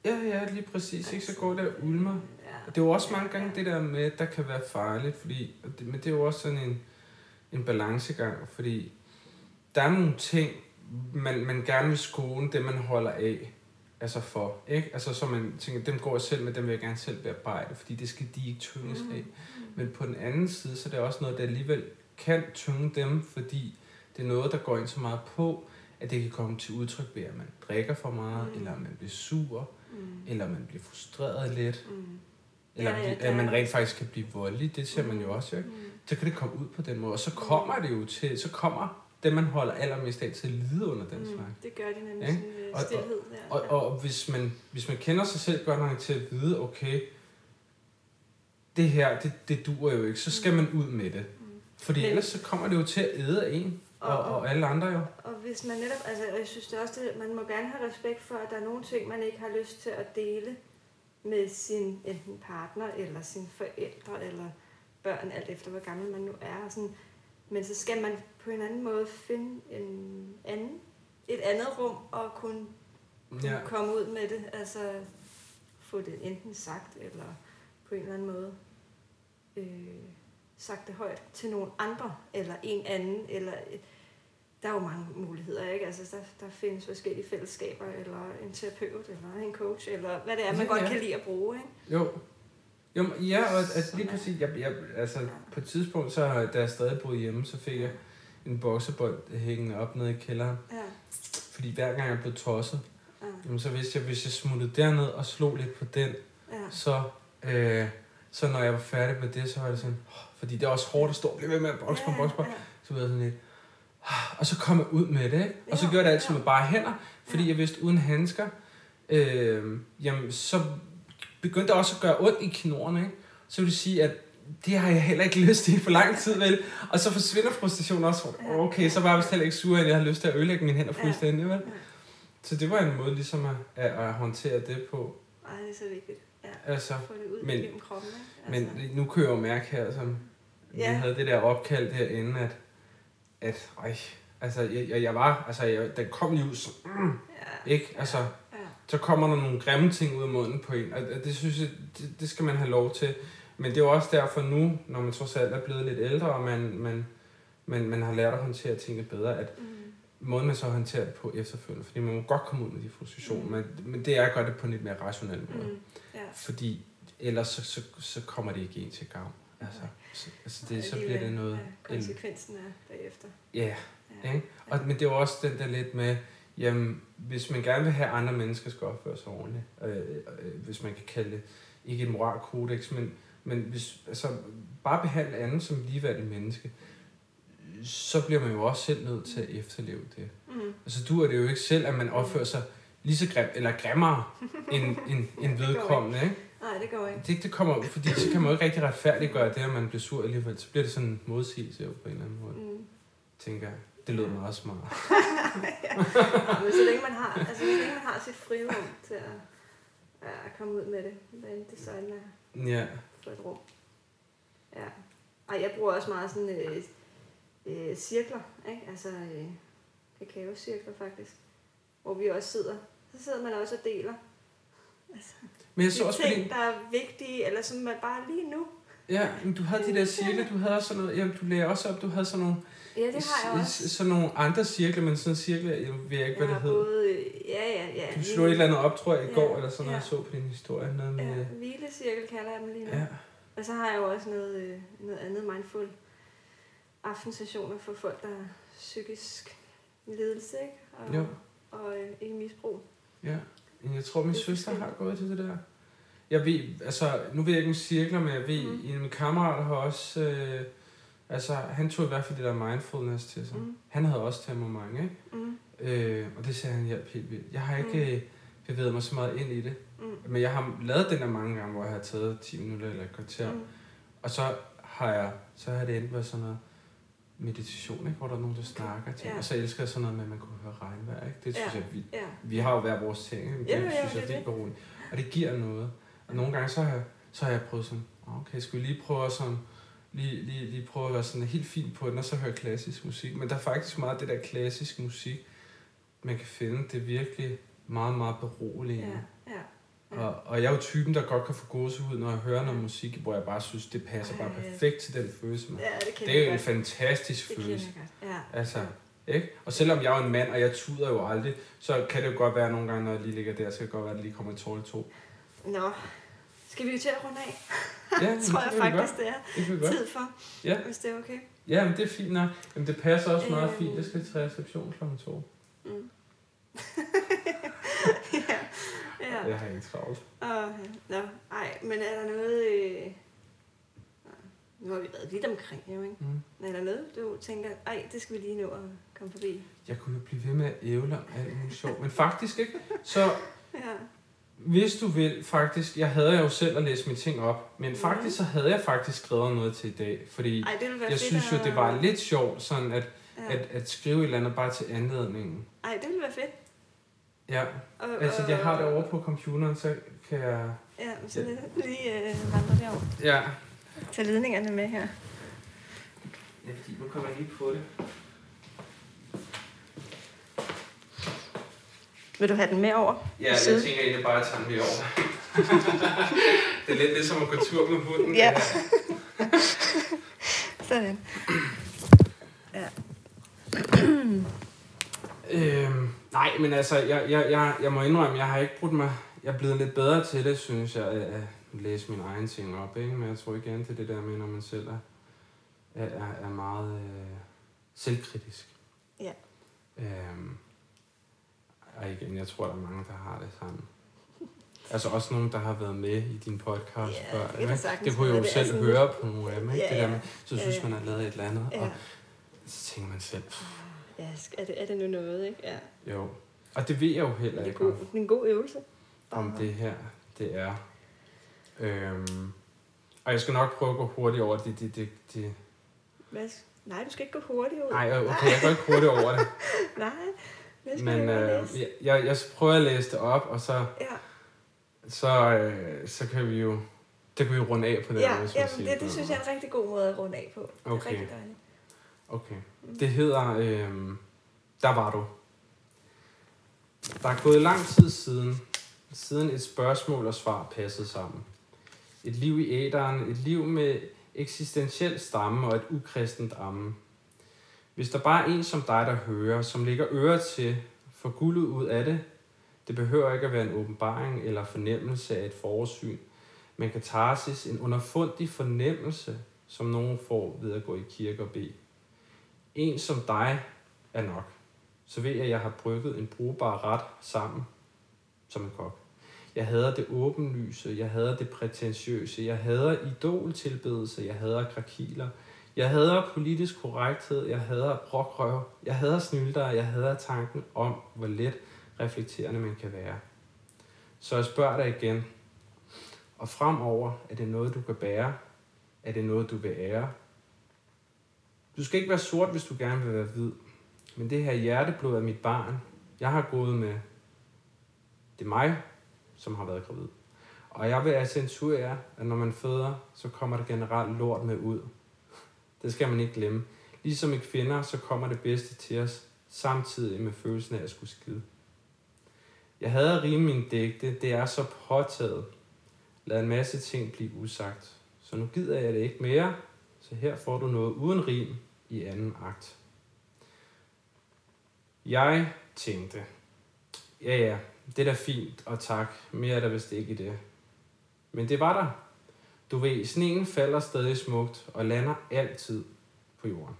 ja, ja, lige præcis. Ikke så går det og ulmer. Ja. Og det er jo også mange gange det der med, der kan være farligt, fordi, det, men det er jo også sådan en, en balancegang, fordi der er nogle ting, man, man gerne vil skone, det man holder af, altså for, ikke? Altså så man tænker, dem går jeg selv med, dem vil jeg gerne selv bearbejde, fordi det skal de ikke tynges Mm. af. Men på den anden side, så er det også noget, der alligevel kan tynge dem, fordi det er noget, der går ind så meget på, at det kan komme til udtryk ved, at man drikker for meget, Mm. eller man bliver sur, Mm. eller man bliver frustreret lidt, Mm. eller Ja, ja, at man rent faktisk kan blive voldelig, det ser man jo også, ikke? Mm. Så kan det komme ud på den måde, og så kommer det jo til, så kommer det, man holder allermest af til at lide under den Mm. slags. Det gør de nemlig Ikke? sådan øh, Og- og- stillhed. Der. Og, og hvis, man, hvis man kender sig selv godt nok til at vide, okay, det her, det, det duer jo ikke, så skal man ud med det. Mm. Fordi Men- ellers så kommer det jo til at æde en, og, Og- og alle andre jo. Og hvis man netop, altså og jeg synes det også, det, man må gerne have respekt for, at der er nogle ting, man ikke har lyst til at dele med sin enten partner, eller sine forældre, eller børn, alt efter hvor gammel man nu er. Og sådan. Men så skal man på en anden måde finde en anden, et andet rum og kunne, kunne Ja. komme ud med det. Altså få det enten sagt, eller på en eller anden måde øh, sagt det højt til nogle andre, eller en anden, eller der er jo mange muligheder, ikke? Altså, der, der findes forskellige fællesskaber, eller en terapeut, eller en coach, eller hvad det er, man Ja, godt ja. kan lide at bruge, ikke? Jo. Jo, ja, og altså, lige præcis, jeg, jeg, altså, på et tidspunkt, så, da jeg stadig boede hjemme, så fik jeg en boksebold hængende op nede i kælderen. Ja, Fordi hver gang jeg blev tosset, ja, jamen, så vidste jeg, hvis jeg smuttede derned og slog lidt på den, ja. så, øh, så når jeg var færdig med det, så var det sådan, oh, fordi det er også hårdt at stå og blive ved med at bokse på ja, bokse på, ja. så var jeg sådan lidt, ah, og så kom jeg ud med det, ikke? Og så gjorde jeg det altid med bare hænder, fordi jeg vidste, uden handsker, øh, jamen, så begyndte også at gøre ondt i knorene, ikke? Så vil det sige, at det har jeg heller ikke lyst til for lang tid, vel? Og så forsvinder frustrationen også. Okay, så var jeg vist heller ikke sur, at jeg havde lyst til at ødelægge mine hænder fuldstændig, vel? Så det var en måde ligesom at, at, at håndtere det på. Ej, det er så vigtigt. Ja, Altså, få det ud men- gennem kroppen, ikke? Altså, men nu kan jeg jo mærke her, som vi Ja. havde det der opkald derinde, at, at ej, altså, jeg, jeg, jeg var, altså, jeg, den kom lige ud, så, mm, ja, ikke? Altså, så kommer der nogle grimme ting ud af munden på en, og det synes jeg, det, det skal man have lov til. Men det er jo også derfor nu, når man trods alt er blevet lidt ældre, og man, man, man, man har lært at håndtere tingene bedre, at mm, måden man så håndterer det på efterfølgende, fordi man må godt komme ud med de frustrationer, Mm. men, men det er at gøre det på en lidt mere rationel måde. mm, ja. Fordi ellers så, så, så kommer det ikke en til gavn. Altså, så, altså det, så bliver det noget... Ja, konsekvensen er bagefter. Ja, Ja. ikke? Og, men det er jo også den der lidt med, jamen, hvis man gerne vil have, at andre mennesker skal opføre sig ordentligt, øh, øh, hvis man kan kalde det, ikke et moralkodex, men, men hvis, altså, bare behandle anden som ligeværdig menneske, så bliver man jo også selv nødt til at efterleve det. Mm. Altså, du er det jo ikke selv, at man opfører sig lige så grim, eller grimmere end, end, end vedkommende, ikke? Nej, det går ikke. Det, det kommer, fordi så kan man jo ikke rigtig retfærdiggøre det, at man bliver sur alligevel. Så bliver det sådan en modsigelse på en eller anden måde, Mm. tænker jeg. Det lød meget smart. ja, men så længe man har, altså, så længe man har sit frirum til at, at komme ud med det, hvad end det så end er Ja, for et rum. Ja. Og jeg bruger også meget sådan øh, øh, cirkler, ikke? Altså øh, kakaocirkler faktisk, hvor vi også sidder. Så sidder man også og deler altså, men jeg så også ting, fordi, der er vigtige, eller som man bare lige nu. ja, men du havde de der cirkler, du havde også sådan noget, ja, du lagde også op, du havde sådan nogle, Ja, det har jeg også. sådan nogle andre cirkler, men sådan cirkler, jeg ved ikke, hvad jeg det har hed. både, ja, ja, ja. Du slog et eller andet op, tror jeg, i Ja, går, eller sådan noget, ja. jeg så på din historie. Noget med, Ja, hvilecirkel kalder jeg dem lige nu. ja. Og så har jeg jo også noget, øh, noget andet mindful aftensessioner for folk, der har psykisk lidelse, ikke? Og, Jo. og øh, ikke misbrug. Ja, men jeg tror, min er søster har gået til det der. Jeg ved, altså, nu ved jeg ikke om cirkler, men jeg ved, mm. en af mine kammerater har også, øh, altså, han tog i hvert fald det der mindfulness til sig. Mm. Han havde også temperament, ikke? Mm. Øh, og det sagde han hjalp helt vildt. Jeg har ikke mm. bevæget mig så meget ind i det, Mm. men jeg har lavet den der mange gange, hvor jeg har taget 10 minutter eller et kvarter, mm. Og så har jeg, så har det endt med sådan noget, meditation, ikke? hvor der er nogen, der snakker til. Ja. Og så elsker jeg sådan noget med, at man kunne høre regnvejr. Ikke? Det synes Ja. jeg, vi, Ja. vi har jo hver vores ting. Ikke? Det Ja, ja, synes er jeg, det er beroligende. Og det giver noget. Og nogle gange, så har jeg, så har jeg prøvet sådan, okay, skal vi lige prøve at sådan, lige, lige, lige prøve at være sådan helt fint på den, og så høre klassisk musik. Men der er faktisk meget af det der klassisk musik, man kan finde. Det er virkelig meget, meget beroligende. Ja. Ja. Og, og jeg er jo typen, der godt kan få gåsehud, når jeg hører noget musik, hvor jeg bare synes, det passer bare perfekt til den følelse. Man. Ja, det Det er jo en fantastisk Det følelse. Ja. Altså, ikke? Og selvom jeg er en mand, og jeg tuder jo aldrig, så kan det jo godt være nogle gange, når jeg lige ligger der, så kan det godt være, at der lige kommer et tål to. Nå, skal vi jo til at runde af? Ja, Det tror jeg faktisk, det er Det tid for, Ja. hvis det er okay. Ja, men det er fint nok. Jamen, det passer også meget Øhm. fint. Det skal til reception kl. 2. Mm. ja. ja. Jeg har ikke travlt. Og, nå, ej, men er der noget... Øh... Nu har vi været vidt omkring, jo, ikke? Mm. Men er der noget, du tænker, ej, det skal vi lige nå at komme forbi? Jeg kunne jo blive ved med at ævle om alt muligt sjovt. Men faktisk ikke. Så Ja. Hvis du vil, faktisk, jeg havde jo selv at læse mine ting op, men Mhm. faktisk så havde jeg faktisk skrevet noget til i dag, fordi Ej, det jeg fedt synes jo, at- det var lidt sjovt, sådan at, Ja. at, at skrive et eller andet bare til anledningen. Ej, det ville være fedt. Ja, Og, altså jeg har det over på computeren, så kan jeg... Ja, så lige, lige øh, vandre derover. Ja. Tag ledningerne med her. Ja, fordi nu kommer jeg lige på det. Vil du have den med over? Ja, jeg Side? tænker egentlig bare at tage den med over. det er lidt ligesom at gå tur med hunden. Ja. Sådan. Ja. Øhm, nej, men altså, jeg, jeg, jeg, jeg må indrømme, jeg har ikke brugt mig... Jeg er blevet lidt bedre til det, synes jeg, at læse mine egne ting op, ikke? Men jeg tror igen til det der med, når man selv er, er, er, er meget øh, selvkritisk. Ja. Øhm, og igen, jeg tror, der er mange, der har det sådan. Altså også nogen, der har været med i din podcast Ja, før. det ikke? det kunne jeg jo. Det selv sådan høre på nogle af dem, ikke? Ja, det der med, så synes ja. man har lavet et eller andet, Ja. og så tænker man selv, Ja, er det, er det nu noget, ikke? Ja. jo. Og det ved jeg jo heller Det er, ikke, det er en god øvelse. om det her, det er. Øhm, og jeg skal nok prøve at gå hurtigt over det. det, det, det. Hvad? Nej, du skal ikke gå hurtigt ud. Nej, okay, jeg går ikke hurtigt over det. Nej, det Men øh, jeg, jeg, jeg prøver at læse det op, og så, Ja, så, øh, så kan vi jo det kan vi jo runde af på den ja måde, hvis jamen, det, det den synes jeg er en rigtig god måde at runde af på. Det er Okay. rigtig dejligt. Okay. Det hedder, øh, der var du. Der er gået lang tid siden, siden et spørgsmål og svar passede sammen. Et liv i æderen, et liv med eksistentiel stamme og et ukristent amme. Hvis der bare er en som dig, der hører, som lægger øre til, får guldet ud af det, det behøver ikke at være en åbenbaring eller fornemmelse af et forsyn, men katarsis, en underfundig fornemmelse, som nogen får ved at gå i kirke og bede. En som dig er nok. Så ved jeg, at jeg har brygget en brugbar ret sammen som en kok. Jeg hader det åbenlyse, jeg hader det prætentiøse, jeg hader idoltilbedelse, jeg hader krakiler, jeg hader politisk korrekthed, jeg hader brokrøv, jeg hader snylder, jeg hader tanken om, hvor let reflekterende man kan være. Så jeg spørger dig igen, og fremover er det noget, du kan bære? Er det noget, du vil ære? Du skal ikke være sort, hvis du gerne vil være hvid. Men det her hjerteblod er mit barn. Jeg har gået med. Det er mig, som har været gravid. Og jeg vil accentuere, at når man føder, så kommer der generelt lort med ud. Det skal man ikke glemme. Ligesom i kvinder, så kommer det bedste til os, samtidig med følelsen af at skulle skide. Jeg havde at rime mine digte, det er så påtaget. Lad en masse ting blive usagt. Så nu gider jeg det ikke mere, så her får du noget uden rim i anden akt. Jeg tænkte, ja ja, det er da fint, og tak, mere er der vist ikke i det. Men det var der. Du ved, sneen falder stadig smukt og lander altid på jorden.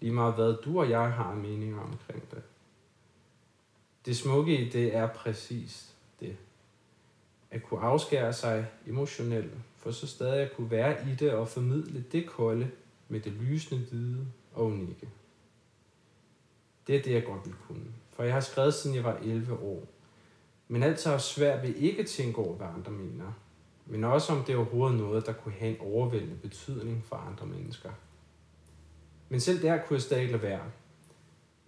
Lige meget hvad du og jeg har meninger omkring det. Det smukke i det er præcis det. At kunne afskære sig emotionelt, for så stadig at kunne være i det og formidle det kolde med det lysende hvide og unikke. Det er det, jeg godt vil kunne. For jeg har skrevet, siden jeg var 11 år. Men altid har svært ved ikke at tænke over, hvad andre mener. Men også om det er overhovedet noget, der kunne have en overvældende betydning for andre mennesker. Men selv der kunne jeg stadig lade være.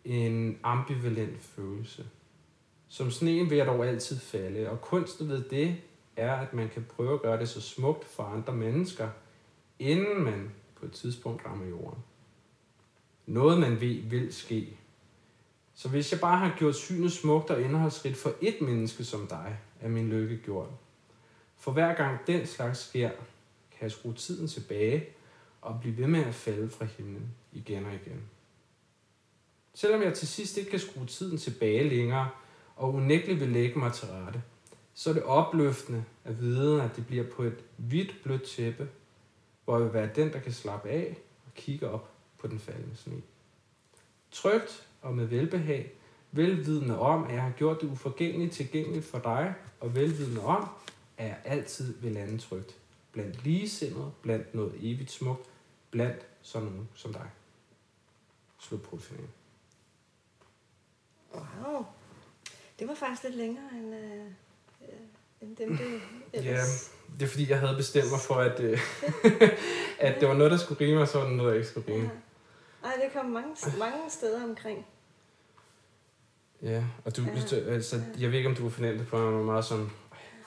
En ambivalent følelse. Som sneen vil jeg dog altid falde, og kunsten ved det er, at man kan prøve at gøre det så smukt for andre mennesker, inden man på et tidspunkt rammer jorden. Noget man ved vil ske. Så hvis jeg bare har gjort synet smukt og indholdsrigt for et menneske som dig, er min lykke gjort. For hver gang den slags sker, kan jeg skrue tiden tilbage og blive ved med at falde fra himlen igen og igen. Selvom jeg til sidst ikke kan skrue tiden tilbage længere, og unægteligt vil lægge mig til rette, så er det opløftende at vide, at det bliver på et hvidt blødt tæppe, hvor jeg vil være den, der kan slappe af og kigge op på den faldende sne. Trygt og med velbehag, velvidende om, at jeg har gjort det uforgængeligt tilgængeligt for dig, og velvidende om, at jeg altid vil lande trygt. Blandt ligesindede, blandt noget evigt smukt, blandt sådan nogen som dig. Slut på finalen. Wow. Det var faktisk lidt længere end, øh, øh, end dem, det ellers... Ja, det er fordi, jeg havde bestemt mig for, at, øh, at det var noget, der skulle rime, og så var det noget, der ikke skulle rime. Ja. Ej, det kom mange, mange steder omkring. Ja, og du, Ja. ja. altså, jeg ved ikke, om du kunne fornemme det på mig, meget sådan,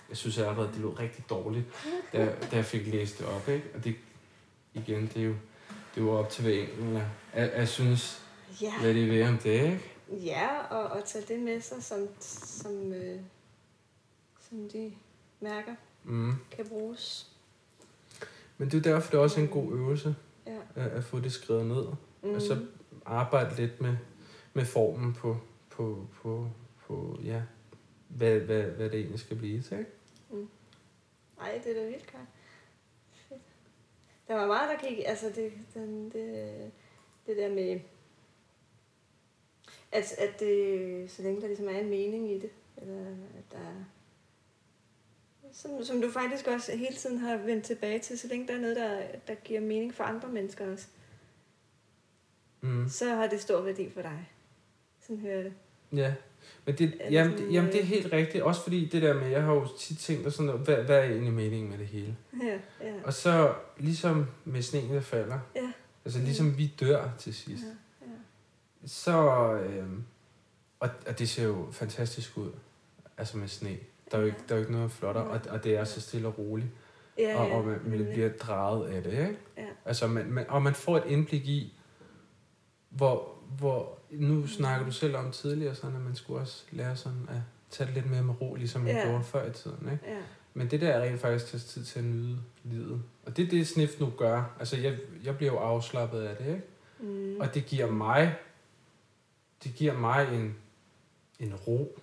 jeg synes allerede, det lød rigtig dårligt, da, da jeg fik læst det op, ikke? Og det, igen, det er jo, det er jo op til hver enkelt, jeg, jeg, synes, Ja, hvad de ved om det, ikke? ja og, og tage det med sig, som, som, øh, som de mærker Mm. kan bruges. Men det er derfor, det er også en god øvelse, Ja. at, at få det skrevet ned, Mm. og så arbejde lidt med, med formen på, på, på, på ja, hvad, hvad, hvad det egentlig skal blive til, ikke? Ej, det er da vildt godt. Fedt. Der var meget, der gik, altså det, den, det, det der med, at, at det, så længe der ligesom er en mening i det, eller at der som, som du faktisk også hele tiden har vendt tilbage til, så længe der er noget, der, der giver mening for andre mennesker også, Mm. så har det stor værdi for dig. Sådan hører jeg det. Ja, men det, Er det jamen, sådan, det, jamen, det er øh, helt rigtigt. Også fordi det der med, jeg har jo tit tænkt, og sådan, noget, hvad, hvad er egentlig meningen med det hele? Ja, ja. Og så ligesom med sneen, der falder, Ja. altså ligesom vi dør til sidst, Ja, ja. så, øhm, og, og det ser jo fantastisk ud, altså med sne. Der er jo ikke, der er jo ikke noget flottere, og, og det er så stille og roligt, Ja, og, ja, og man, man nemlig. bliver draget af det, ikke? Ja. Altså, man, man, og man får et indblik i, hvor, hvor, nu snakker du selv om tidligere, sådan, at man skulle også lære sådan at tage det lidt mere med ro, ligesom man Ja. gjorde før i tiden, ikke? Ja. Men det der er rent faktisk tager tid til at nyde livet. Og det er det, snift nu gør. Altså, jeg, jeg bliver jo afslappet af det, ikke? Mm. Og det giver mig, det giver mig en, en ro,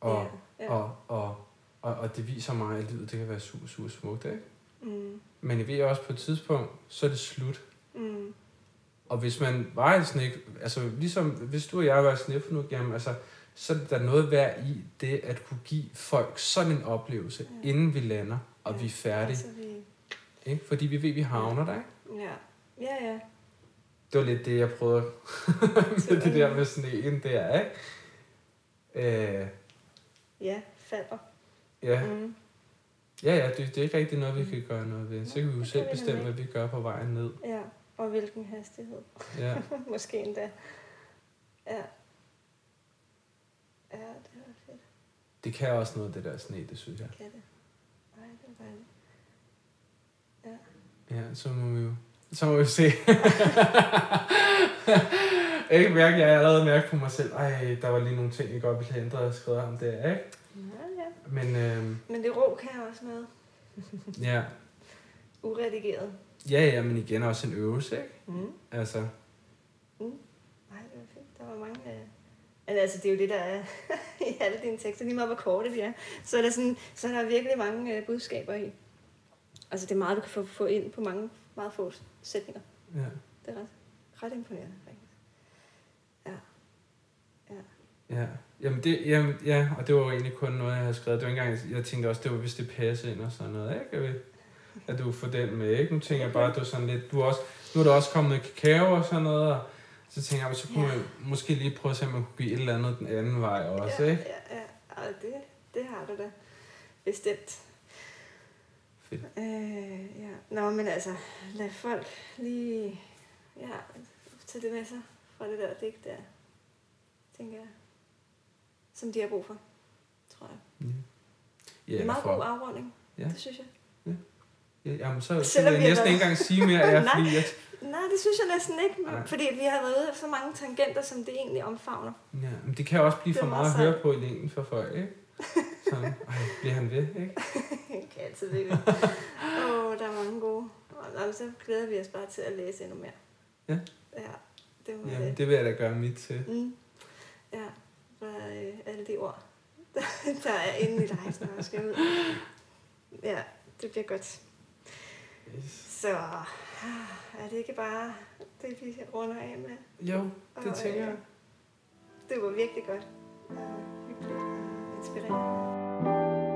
og, ja, ja. og, og, og, og det viser mig, at livet det kan være super, super smukt, ikke? Mm. Men jeg ved også på et tidspunkt, så er det slut. Mm. Og hvis man var en snik, altså ligesom hvis du og jeg var snif nu, jamen altså, så er der noget værd i det at kunne give folk sådan en oplevelse, Ja. inden vi lander, og Ja, vi er færdige. Altså, vi... Ikke? Fordi vi ved, vi havner der, ikke? Ja, ja, ja. Det var lidt det, jeg prøvede med det der med sneen der, ikke? Øh, Ja, falder. ja, Mm. ja, ja det, det er ikke rigtig noget, vi kan gøre noget ved. Så kan vi jo selv bestemme, hvad vi gør på vejen ned. Ja, og hvilken hastighed. Ja. Måske endda. Ja. Ja, det var fedt. Det kan også noget, det der sne, det synes jeg. Kan det? Nej, det var dejligt. Ja, så må vi jo, så må vi se. jeg kan mærke, jeg har allerede mærket på mig selv, ej, der var lige nogle ting, jeg godt ville have ændret og skrevet om det, ikke? Ja, ja. Men øh, Men det ro kan også noget. ja, Uredigeret. Ja, ja, men igen også en øvelse, ikke? Mm. Altså, Nej, det var fedt. Der var mange... Øh... Men altså, det er jo det, der er i alle dine tekster, lige meget hvor korte de er. Så er der, sådan, så er der virkelig mange øh, budskaber i. Altså, det er meget, du kan få, få ind på mange, meget få sætninger. ja. Det er ret, ret imponerende, faktisk. Ja. Ja, jamen det, jamen, ja, og det var jo egentlig kun noget, jeg havde skrevet. Det var ikke engang, jeg tænkte også, det var, hvis det passer ind og sådan noget, ikke? At du får den med, ikke? Nu tænker jeg bare, at du er sådan lidt, du er også, nu er der også kommet kakao og sådan noget, og så tænker jeg, så kunne man måske lige prøve at se, om man kunne give et eller andet den anden vej også, ja, ikke? Ja, ja. Og det, det har du da. Bestemt. Fedt. Øh, ja. Nå, men altså, lad folk lige... Ja, tage det med sig fra det der digt der, tænker jeg. Som de har brug for, tror jeg. Ja. Ja, det er en meget god afrunding, Ja. det synes jeg. Ja, jamen, så, så Selvom vil vi jeg næsten været- ikke engang sige mere, ja, Nej. fordi jeg, Nej, det synes jeg næsten ikke, Nej. fordi vi har været ude af så mange tangenter, som det egentlig omfavner. ja, men det kan også blive Det for er meget at meget høre på i længden for folk, ikke? Sådan, ej, bliver han ved, ikke? Kan altid det. Åh, oh, der er mange gode. Og så glæder vi os bare til at læse endnu mere. Ja. Ja, det må Jamen, det. det vil jeg da gøre mit til. Mm. Ja, for øh, alle de ord, der, der er inde i dig, når jeg skal ud. Ja, det bliver godt. Yes. Så er det ikke bare det, vi runder af med? Jo, det Og, tænker øh, jeg. Det var virkelig godt. Hyggeligt og inspirerende.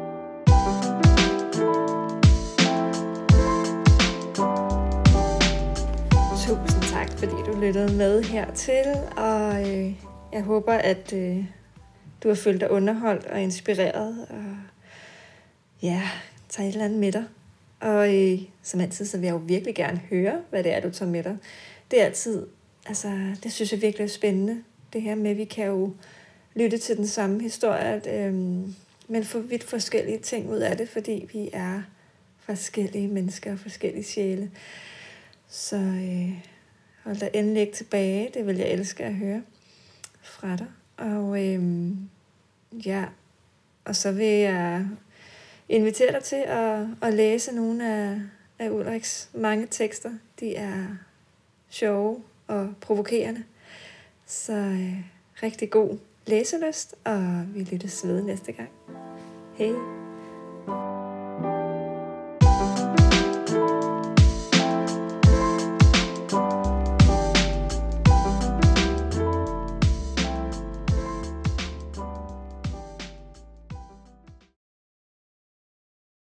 Tusind tak, fordi du lyttede med hertil, og øh, jeg håber, at øh, du har følt dig underholdt og inspireret, og ja, tager et eller andet med dig. Og øh, som altid, så vil jeg jo virkelig gerne høre, hvad det er, du tager med dig. Det er altid, altså, det synes jeg virkelig er spændende, det her med, at vi kan jo lytte til den samme historie, at, øh, men få vidt forskellige ting ud af det, fordi vi er forskellige mennesker og forskellige sjæle. Så øh, hold dig endelig ikke tilbage. Det vil jeg elske at høre fra dig. Og øh, ja, og så vil jeg invitere dig til at, at læse nogle af, af Ulriks mange tekster. De er sjove og provokerende. Så øh, rigtig god læselyst, og vi lyttes ved næste gang. Hej.